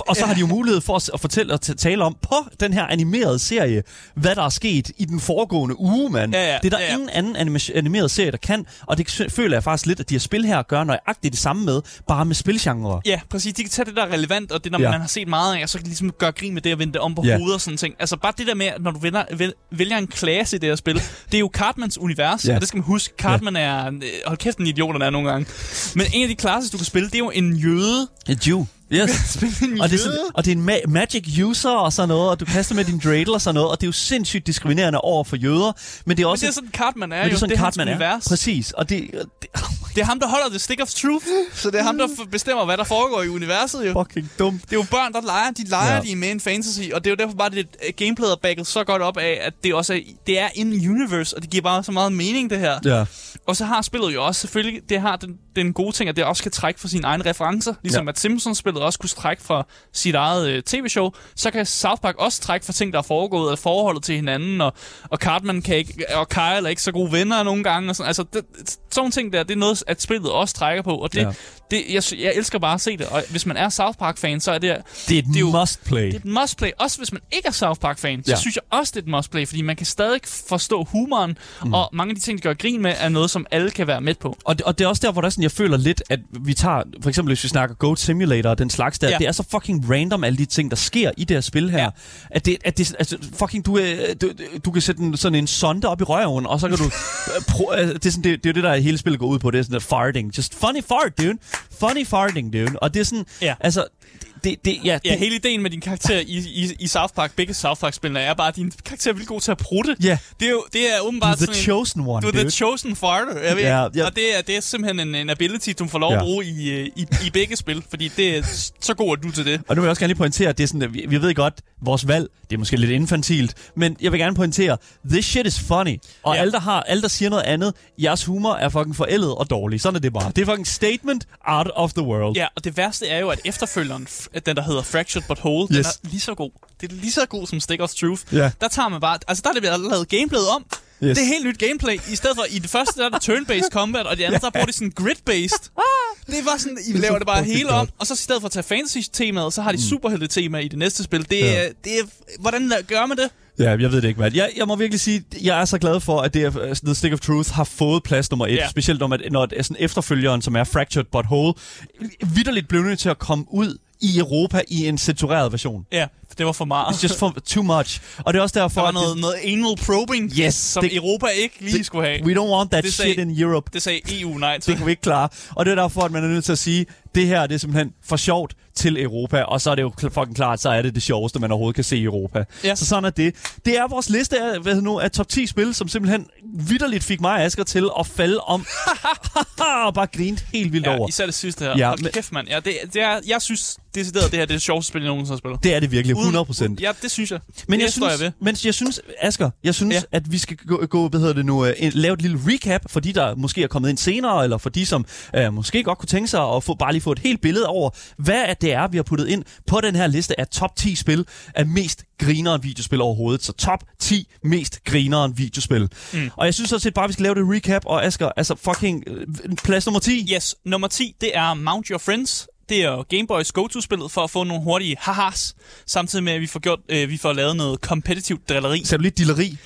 og så ja. har de jo mulighed for at, fortælle og tale om på den her animerede serie, hvad der er sket i den foregående uge, mand. Ja, ja, det er der ja, ja. ingen anden anima- animeret serie, der kan, og det føler jeg faktisk lidt, at de her spil her gør nøjagtigt det samme med, bare med spilgenre. Ja, præcis. De kan tage det, der er relevant, og det, når Ja. ja. man har set meget af, og så kan de ligesom gøre grin med det og vende det om på Ja. ja. hovedet og sådan ting. Altså bare det der med, at når du vælger, vælger, vælger en klasse i det her spil, (laughs) det er jo Cartmans univers, Ja. ja. og det skal man huske. Cartman er, øh, hold kæft en idiot, er nogle gange. Men en af de klasser, du kan spille, det er jo en jøde, A Jew. Yes. Og det, er sådan, og det er en ma- magic user og sådan noget, og du kaster med din dreidel og sådan noget, og det er jo sindssygt diskriminerende over for jøder, men det er Men også... det er sådan, Cartman er men det jo. er sådan, det Cartman er. univers. Præcis. Og det, det oh Det er ham, der holder the stick of truth. (laughs) Så det er ham, der bestemmer, hvad der foregår i universet jo. fucking dumt. Det er jo børn, der leger. De leger Ja. de er med i en fantasy, og det er jo derfor bare, det gameplayet er bagget så godt op af, at det også er, det er in universe, og det giver bare så meget mening, det her. Ja. Og så har spillet jo også selvfølgelig, det har den, den gode ting, at det også kan trække fra sine egne referencer. Ligesom Ja. at Simpsons-spillet også kunne trække fra sit eget øh, tv-show, så kan South Park også trække fra ting, der er foregået af forholdet til hinanden, og, og Cartman kan ikke, og Kyle er ikke så gode venner nogle gange. Og sådan. Altså, det, sådan ting der, det er noget, at spillet også trækker på, og det, Ja. det jeg, jeg elsker bare at se det. Og hvis man er South Park-fan, så er det, Det er et Det er jo- must play. det er et must-play. Også hvis man ikke er South Park-fan, så Ja. synes jeg også, det er et must-play, fordi man kan stadig forstå humoren, mm. og mange af de ting, de gør grin med, er noget, som alle kan være med på. Og det, og det er også der, hvor der er sådan, jeg føler lidt, at vi tager, for eksempel hvis vi snakker Goat Simulator og den slags der, ja. Det er så fucking random, alle de ting, der sker i det her spil her. Ja. At det, at det altså, fucking, du, øh, du, du kan sætte en, sådan en sonde op i røven, og så kan du, (laughs) pro, øh, det, er sådan, det, det er det, der hele spillet går ud på, det er sådan der farting. Just funny fart, dude. Funny farting, dude. Og det er sådan, Ja. altså, det, det, ja, Ja, det, hele ideen med din karakter i, i, i South Park, begge South Park-spillene, er bare, at din karakter er vildt god til at prutte. Ja. Det er jo det er åbenbart the sådan en, chosen one, du er dude. the chosen farter, jeg ved. Ja, ja. Og det er, det er simpelthen en, en ability, du får lov Ja. at bruge i, øh, i, i begge spil, fordi det er så god, at du til det. Og nu vil jeg også gerne lige pointere, at det er sådan, at vi, vi ved godt, vores valg, det er måske lidt infantilt, men jeg vil gerne pointere, this shit is funny. Og. Ja. alle, der har, alle, der siger noget andet, jeres humor er fucking forældet og dårlig. Sådan er det bare. Det er fucking statement out of the world. Ja, og det værste er jo, at efterfølgeren, den der hedder Fractured But Whole, yes. Den er lige så god. Det er lige så god som Stick of Truth. Ja. Der tager man bare, altså der er det lavet gameplayet om. Yes. Det er helt nyt gameplay. I stedet for, i det første, der er det turn-based combat, og det andet, der bruger de sådan grid-based. Det bare sådan, I er laver det bare hele om, og så i stedet for at tage fantasy-temaet, så har de superhelte-tema i det næste spil. Det, Ja. det hvordan gør man det? Ja, jeg ved det ikke, mand. Jeg, jeg må virkelig sige, jeg er så glad for, at det er, uh, The Stick of Truth har fået plads nummer et. Ja. Specielt når, man, når det sådan efterfølgeren, som er Fractured But Whole, vidderligt blev nødt til at komme ud i Europa i en censureret version. Ja, det var for meget. It's just for, too much. Og det er også derfor, der var at det- noget, noget anal probing, Yes, som det- Europa ikke lige skulle have. We don't want that Det shit sagde- in Europe. Det sagde EU nej Det til. kan vi ikke klare. Og det er derfor, at man er nødt til at sige, det her det er simpelthen for sjovt til Europa. Og så er det jo fucking klart, så er det det sjoveste, man overhovedet kan se i Europa. Ja. Så sådan er det. Det er vores liste af, hvad nu, af top 10 spil, som simpelthen vidderligt fik mig og Asger til at falde om. og (laughs) bare grint helt vildt Ja, over. især det sidste her. Ja, Hold men- kæft, mand. Ja, det, det er, jeg synes, decideret, det her det er det sjoveste spil, jeg nogensinde har spillet. Det er det virkelig, Uden- 100 procent. Ja, det synes jeg. Men det jeg synes, jeg ved. men jeg synes, Asger, jeg synes, ja. Ja. at vi skal gå, gå hvad hedder det nu, uh, en, lave et lille recap for de, der måske er kommet ind senere, eller for de, som uh, måske godt kunne tænke sig at få, bare lige få et helt billede over, hvad det er, vi har puttet ind på den her liste af top 10 spil af mest grineren videospil overhovedet. Så top 10 mest grineren videospil. Mm. Og jeg synes også set bare, at vi skal lave det recap, og Asger, altså fucking øh, plads nummer 10. Yes, nummer 10, det er Mount Your Friends. Det er Gameboys go-to-spillet for at få nogle hurtige hahas, samtidig med, at vi får, gjort, øh, vi får lavet noget competitivt drilleri. Du lige dilleri?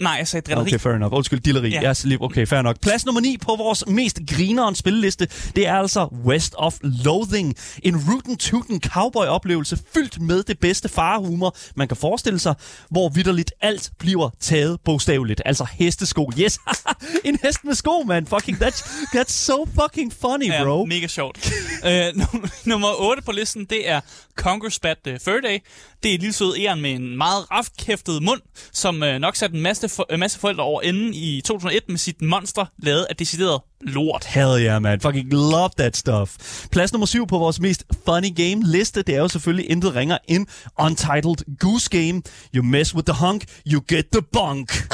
Nej, jeg sagde drilleri. Okay, fair enough. Undskyld, dilleri. Ja. Ja. Yes, lige- okay, fair nok. Plads nummer 9 på vores mest grineren spilleliste, det er altså West of Loathing. En rootin' tootin' cowboy-oplevelse fyldt med det bedste farehumor, man kan forestille sig, hvor vidderligt alt bliver taget bogstaveligt. Altså hestesko. Yes, (laughs) en hest med sko, man. Fucking, that's, that's so fucking funny, Ja, bro. mega sjovt. (laughs) øh, num- nummer 8 på listen, det er Conquer's Bad uh, Fur Day. Det er et lille sød æren med en meget raftkæftet mund, som øh, nok satte en masse, for, masse forældre over enden i 2001 med sit monster, lavet af decideret lort. Hell yeah, man. Fucking love that stuff. Plads nummer syv på vores mest funny game liste, det er jo selvfølgelig intet ringer end Untitled Goose Game. You mess with the hunk, you get the bunk.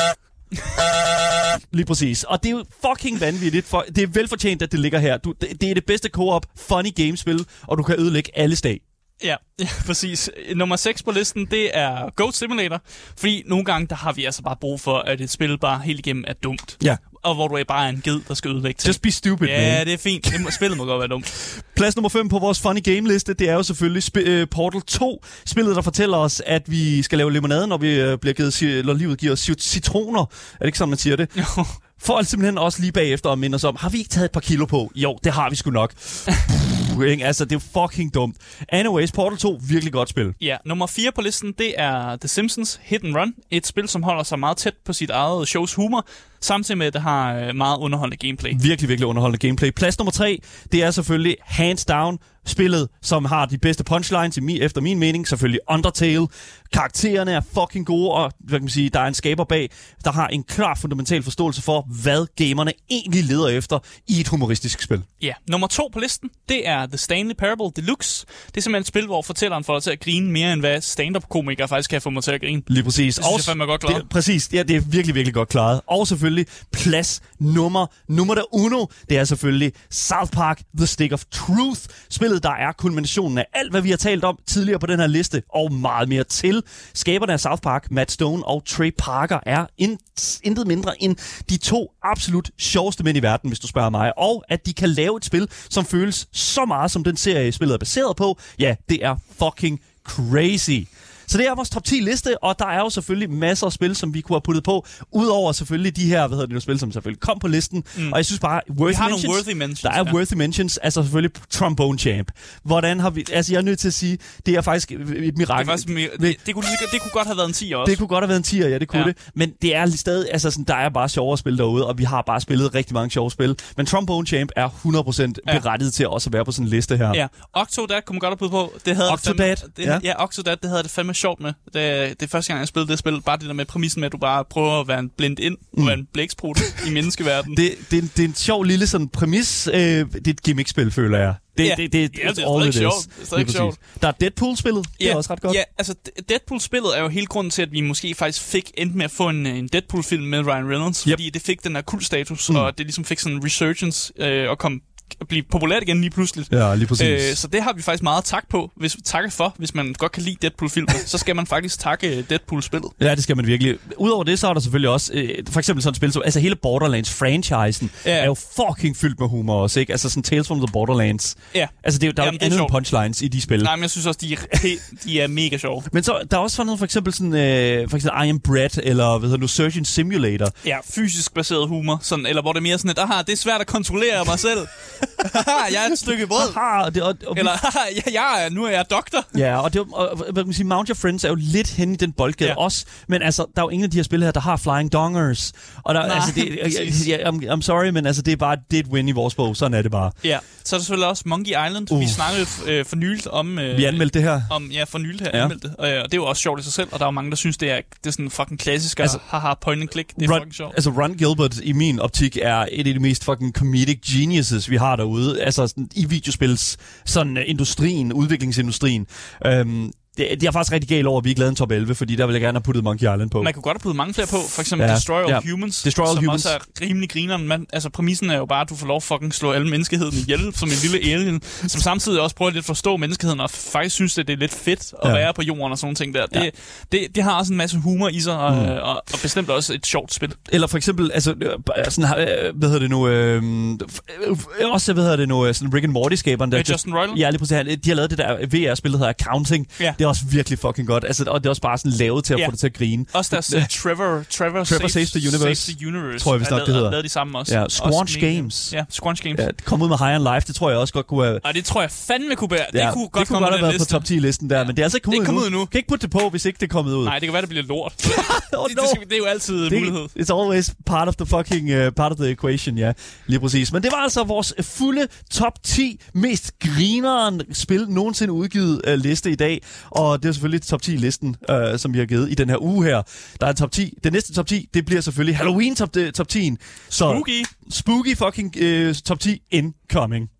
Lige præcis. Og det er jo fucking vanvittigt. For, det er velfortjent, at det ligger her. Du, det, det er det bedste co-op funny game-spil, og du kan ødelægge alle stag. Ja, ja, (laughs) præcis. Nummer 6 på listen, det er Goat Simulator. Fordi nogle gange, der har vi altså bare brug for, at et spil bare helt igennem er dumt. Ja. Og hvor du er bare en ged, der skal ødelægge ting. Just be stupid, man. Ja, det er fint. Det må, spillet må godt være dumt. (laughs) Plads nummer 5 på vores funny game liste, det er jo selvfølgelig sp- uh, Portal 2. Spillet, der fortæller os, at vi skal lave limonade, når, vi, uh, bliver givet, eller livet giver os cit- citroner. Er det ikke sådan, man siger det? Jo. (laughs) For at simpelthen også lige bagefter at minde os om, har vi ikke taget et par kilo på? Jo, det har vi sgu nok. Puh, ikke? altså, det er fucking dumt. Anyways, Portal 2, virkelig godt spil. Ja, nummer 4 på listen, det er The Simpsons Hit and Run. Et spil, som holder sig meget tæt på sit eget shows humor, samtidig med, at det har øh, meget underholdende gameplay. Virkelig, virkelig underholdende gameplay. Plads nummer tre, det er selvfølgelig hands down spillet, som har de bedste punchlines, i mi- efter min mening. Selvfølgelig Undertale. Karaktererne er fucking gode, og hvad kan man sige, der er en skaber bag, der har en klar fundamental forståelse for, hvad gamerne egentlig leder efter i et humoristisk spil. Ja, nummer to på listen, det er The Stanley Parable Deluxe. Det er simpelthen et spil, hvor fortælleren får dig til at grine mere, end hvad stand-up-komikere faktisk kan få mig til at grine. Lige præcis. Det synes jeg fandme godt klaret. Det, præcis, ja, det er virkelig, virkelig godt klaret. Og selvfølgelig plads nummer, nummer der uno, det er selvfølgelig South Park The Stick of Truth. Spillet, der er kulminationen af alt, hvad vi har talt om tidligere på den her liste, og meget mere til. Skaberne af South Park, Matt Stone og Trey Parker, er in, intet mindre end de to absolut sjoveste mænd i verden, hvis du spørger mig. Og at de kan lave et spil, som føles så meget som den serie, spillet er baseret på, ja, det er fucking crazy. Så det er vores top 10 liste, og der er jo selvfølgelig masser af spil, som vi kunne have puttet på, udover selvfølgelig de her, hvad hedder det nu, spil, som selvfølgelig kom på listen. Mm. Og jeg synes bare, worthy Vi har nogle mentions, worthy mentions, Der er ja. worthy mentions, altså selvfølgelig Trombone Champ. Hvordan har vi, altså jeg er nødt til at sige, det er faktisk et Det, mirakel. er faktisk, det, det, kunne, det kunne godt have været en 10 også. Det kunne godt have været en 10'er, ja, det kunne ja. Det. Men det er stadig, altså sådan, der er bare sjovere spil derude, og vi har bare spillet rigtig mange sjove spil. Men Trombone Champ er 100% Ja. berettiget til også at være på sådan en liste her. Ja, Octodad kunne man godt have på. Det havde Octodad, det det, ja. ja, Octodad, det havde det fandme sjovt med. Det, det er første gang, jeg spillede det spil. Bare det der med præmissen med, at du bare prøver at være en blind ind, mm. og være en blæksprut i menneskeverdenen. Det, det, er det er en sjov lille sådan præmis. Øh, det er et gimmick-spil, føler jeg. Det, Ja. det, det, Ja, it's det er stadig sjovt. Det er stadig sjovt. Der er Deadpool-spillet. Det er også ret godt. Ja, altså D- Deadpool-spillet er jo hele grunden til, at vi måske faktisk fik endt med at få en, en Deadpool-film med Ryan Reynolds, Yep. fordi det fik den her kultstatus, Mm. mm. og det ligesom fik sådan en resurgence øh, og kom blive populært igen lige pludselig. Ja, lige præcis. Øh, så det har vi faktisk meget tak på, hvis takke for, hvis man godt kan lide Deadpool-filmen, (laughs) så skal man faktisk takke øh, Deadpool-spillet. Ja, det skal man virkelig. Udover det, så er der selvfølgelig også, øh, for eksempel sådan et spil som, altså hele Borderlands-franchisen Ja. er jo fucking fyldt med humor også, ikke? Altså sådan Tales from the Borderlands. Ja. Altså det, er der er jo Jamen, ikke det andet sjovt. punchlines i de spil. Nej, men jeg synes også, de er, de er mega sjove. Men så, der er også sådan noget, for eksempel sådan, øh, for eksempel I Am Bread, eller hvad hedder nu, Surgeon Simulator. Ja, fysisk baseret humor, sådan, eller hvor det er mere sådan, at aha, det er svært at kontrollere mig selv. (laughs) (laughs) Jeg er et stykke brød. Haha, og det, og, og Eller, (laughs) haha, jeg, jeg er, nu er jeg doktor. Ja, og, det, jo- og hvad kan man sige, Mount Your Friends er jo lidt hen i den boldgade ja. Ja. også, men altså, der er jo ingen af de her spil her, der har flying dongers. Og der, Nej, altså, det, (laughs) præcis. jeg, I'm, I'm sorry, men altså, det er bare, det er et win i vores bog, sådan er det bare. Ja, så er der selvfølgelig også Monkey Island. Uh. Vi snakkede øh, for nyligt om... Øh, Vi anmeldte det her. om, ja, for nyligt her Ja. ja. anmeldte det. Og, øh, og det er jo også sjovt i sig selv, og der er jo mange, der synes, det er, det er sådan fucking klassisk, Altså, haha, point and click, det er Ron, fucking sjovt. altså Ron Gilbert i min optik er et af de mest fucking comedic geniuses, vi har derude. Altså sådan, i videospils, sådan øh, industrien, udviklingsindustrien. Øhm, det, det er faktisk rigtig galt over, at vi ikke lavede en top 11, fordi der ville jeg gerne have puttet Monkey Island på. Man kunne godt have puttet mange flere på, for eksempel Ja. Destroy All ja. Humans, Destroy All som Humans. også er rimelig grineren. Man, altså præmissen er jo bare, at du får lov at fucking slå alle menneskeheden ihjel (laughs) som en lille alien, som samtidig også prøver lidt at forstå menneskeheden, og faktisk synes, at det er lidt fedt at Ja. være på jorden og sådan ting der. Det, Ja. det, det har også en masse humor i sig, og, mm. og, og bestemt også et sjovt spil. Eller for eksempel, altså, øh, sådan, øh, hvad hedder det nu, øh, øh, også, hvad hedder det nu, øh, sådan Rick and Morty-skaberen der. Justin Roiland? Ja, lige præcis. Han- De har lavet det der VR-spil, der hedder Accounting. Ja. Det er også virkelig fucking godt. Altså, og det er også bare sådan lavet til at Ja. få det til at grine. Også deres uh, Trevor, Trevor, Trevor Saves the Universe. Saves the Universe Tror jeg vist er nok, det hedder. lavet de samme også. Ja, Squanch Games. Ja, Squanch Games. Ja, det kom ud med High on Life, det tror jeg også godt kunne have... Og det tror jeg fandme kunne bære. Ja, det kunne godt, det kunne godt have på været på liste. top 10-listen der, men det er altså ikke kommet Det ud kommet endnu. endnu. Kan ikke putte det på, hvis ikke det er kommet ud. Nej, det kan være, det bliver lort. (laughs) oh, det, det, skal, det er jo altid en mulighed. Det, it's always part of the fucking uh, part of the equation, ja. Lige præcis. Men det var altså vores fulde top 10 mest grineren spil nogensinde udgivet uh, liste i dag. Og det er selvfølgelig top 10 listen, uh, som vi har givet i den her uge her. Der er en top 10. Den næste top 10, det bliver selvfølgelig Halloween top, top 10. Så Spooky. spooky fucking uh, top 10 incoming.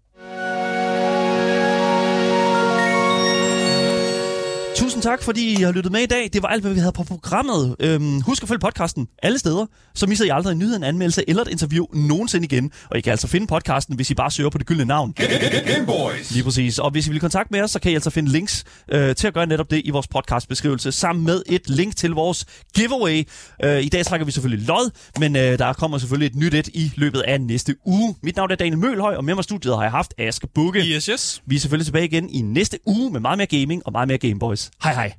Tusind tak, fordi I har lyttet med i dag. Det var alt, hvad vi havde på programmet. Øhm, husk at følge podcasten alle steder, så misser I aldrig en nyhed, en anmeldelse eller et interview nogensinde igen. Og I kan altså finde podcasten, hvis I bare søger på det gyldne navn. Game Boys. Lige præcis. Og hvis I vil kontakte med os, så kan I altså finde links øh, til at gøre netop det i vores podcastbeskrivelse, sammen med et link til vores giveaway. Øh, I dag trækker vi selvfølgelig lod, men øh, der kommer selvfølgelig et nyt et i løbet af næste uge. Mit navn er Daniel Mølhøj, og med mig i studiet har jeg haft Aske Bukke. Yes, yes. Vi er selvfølgelig tilbage igen i næste uge med meget mere gaming og meget mere Gameboys. はいはい。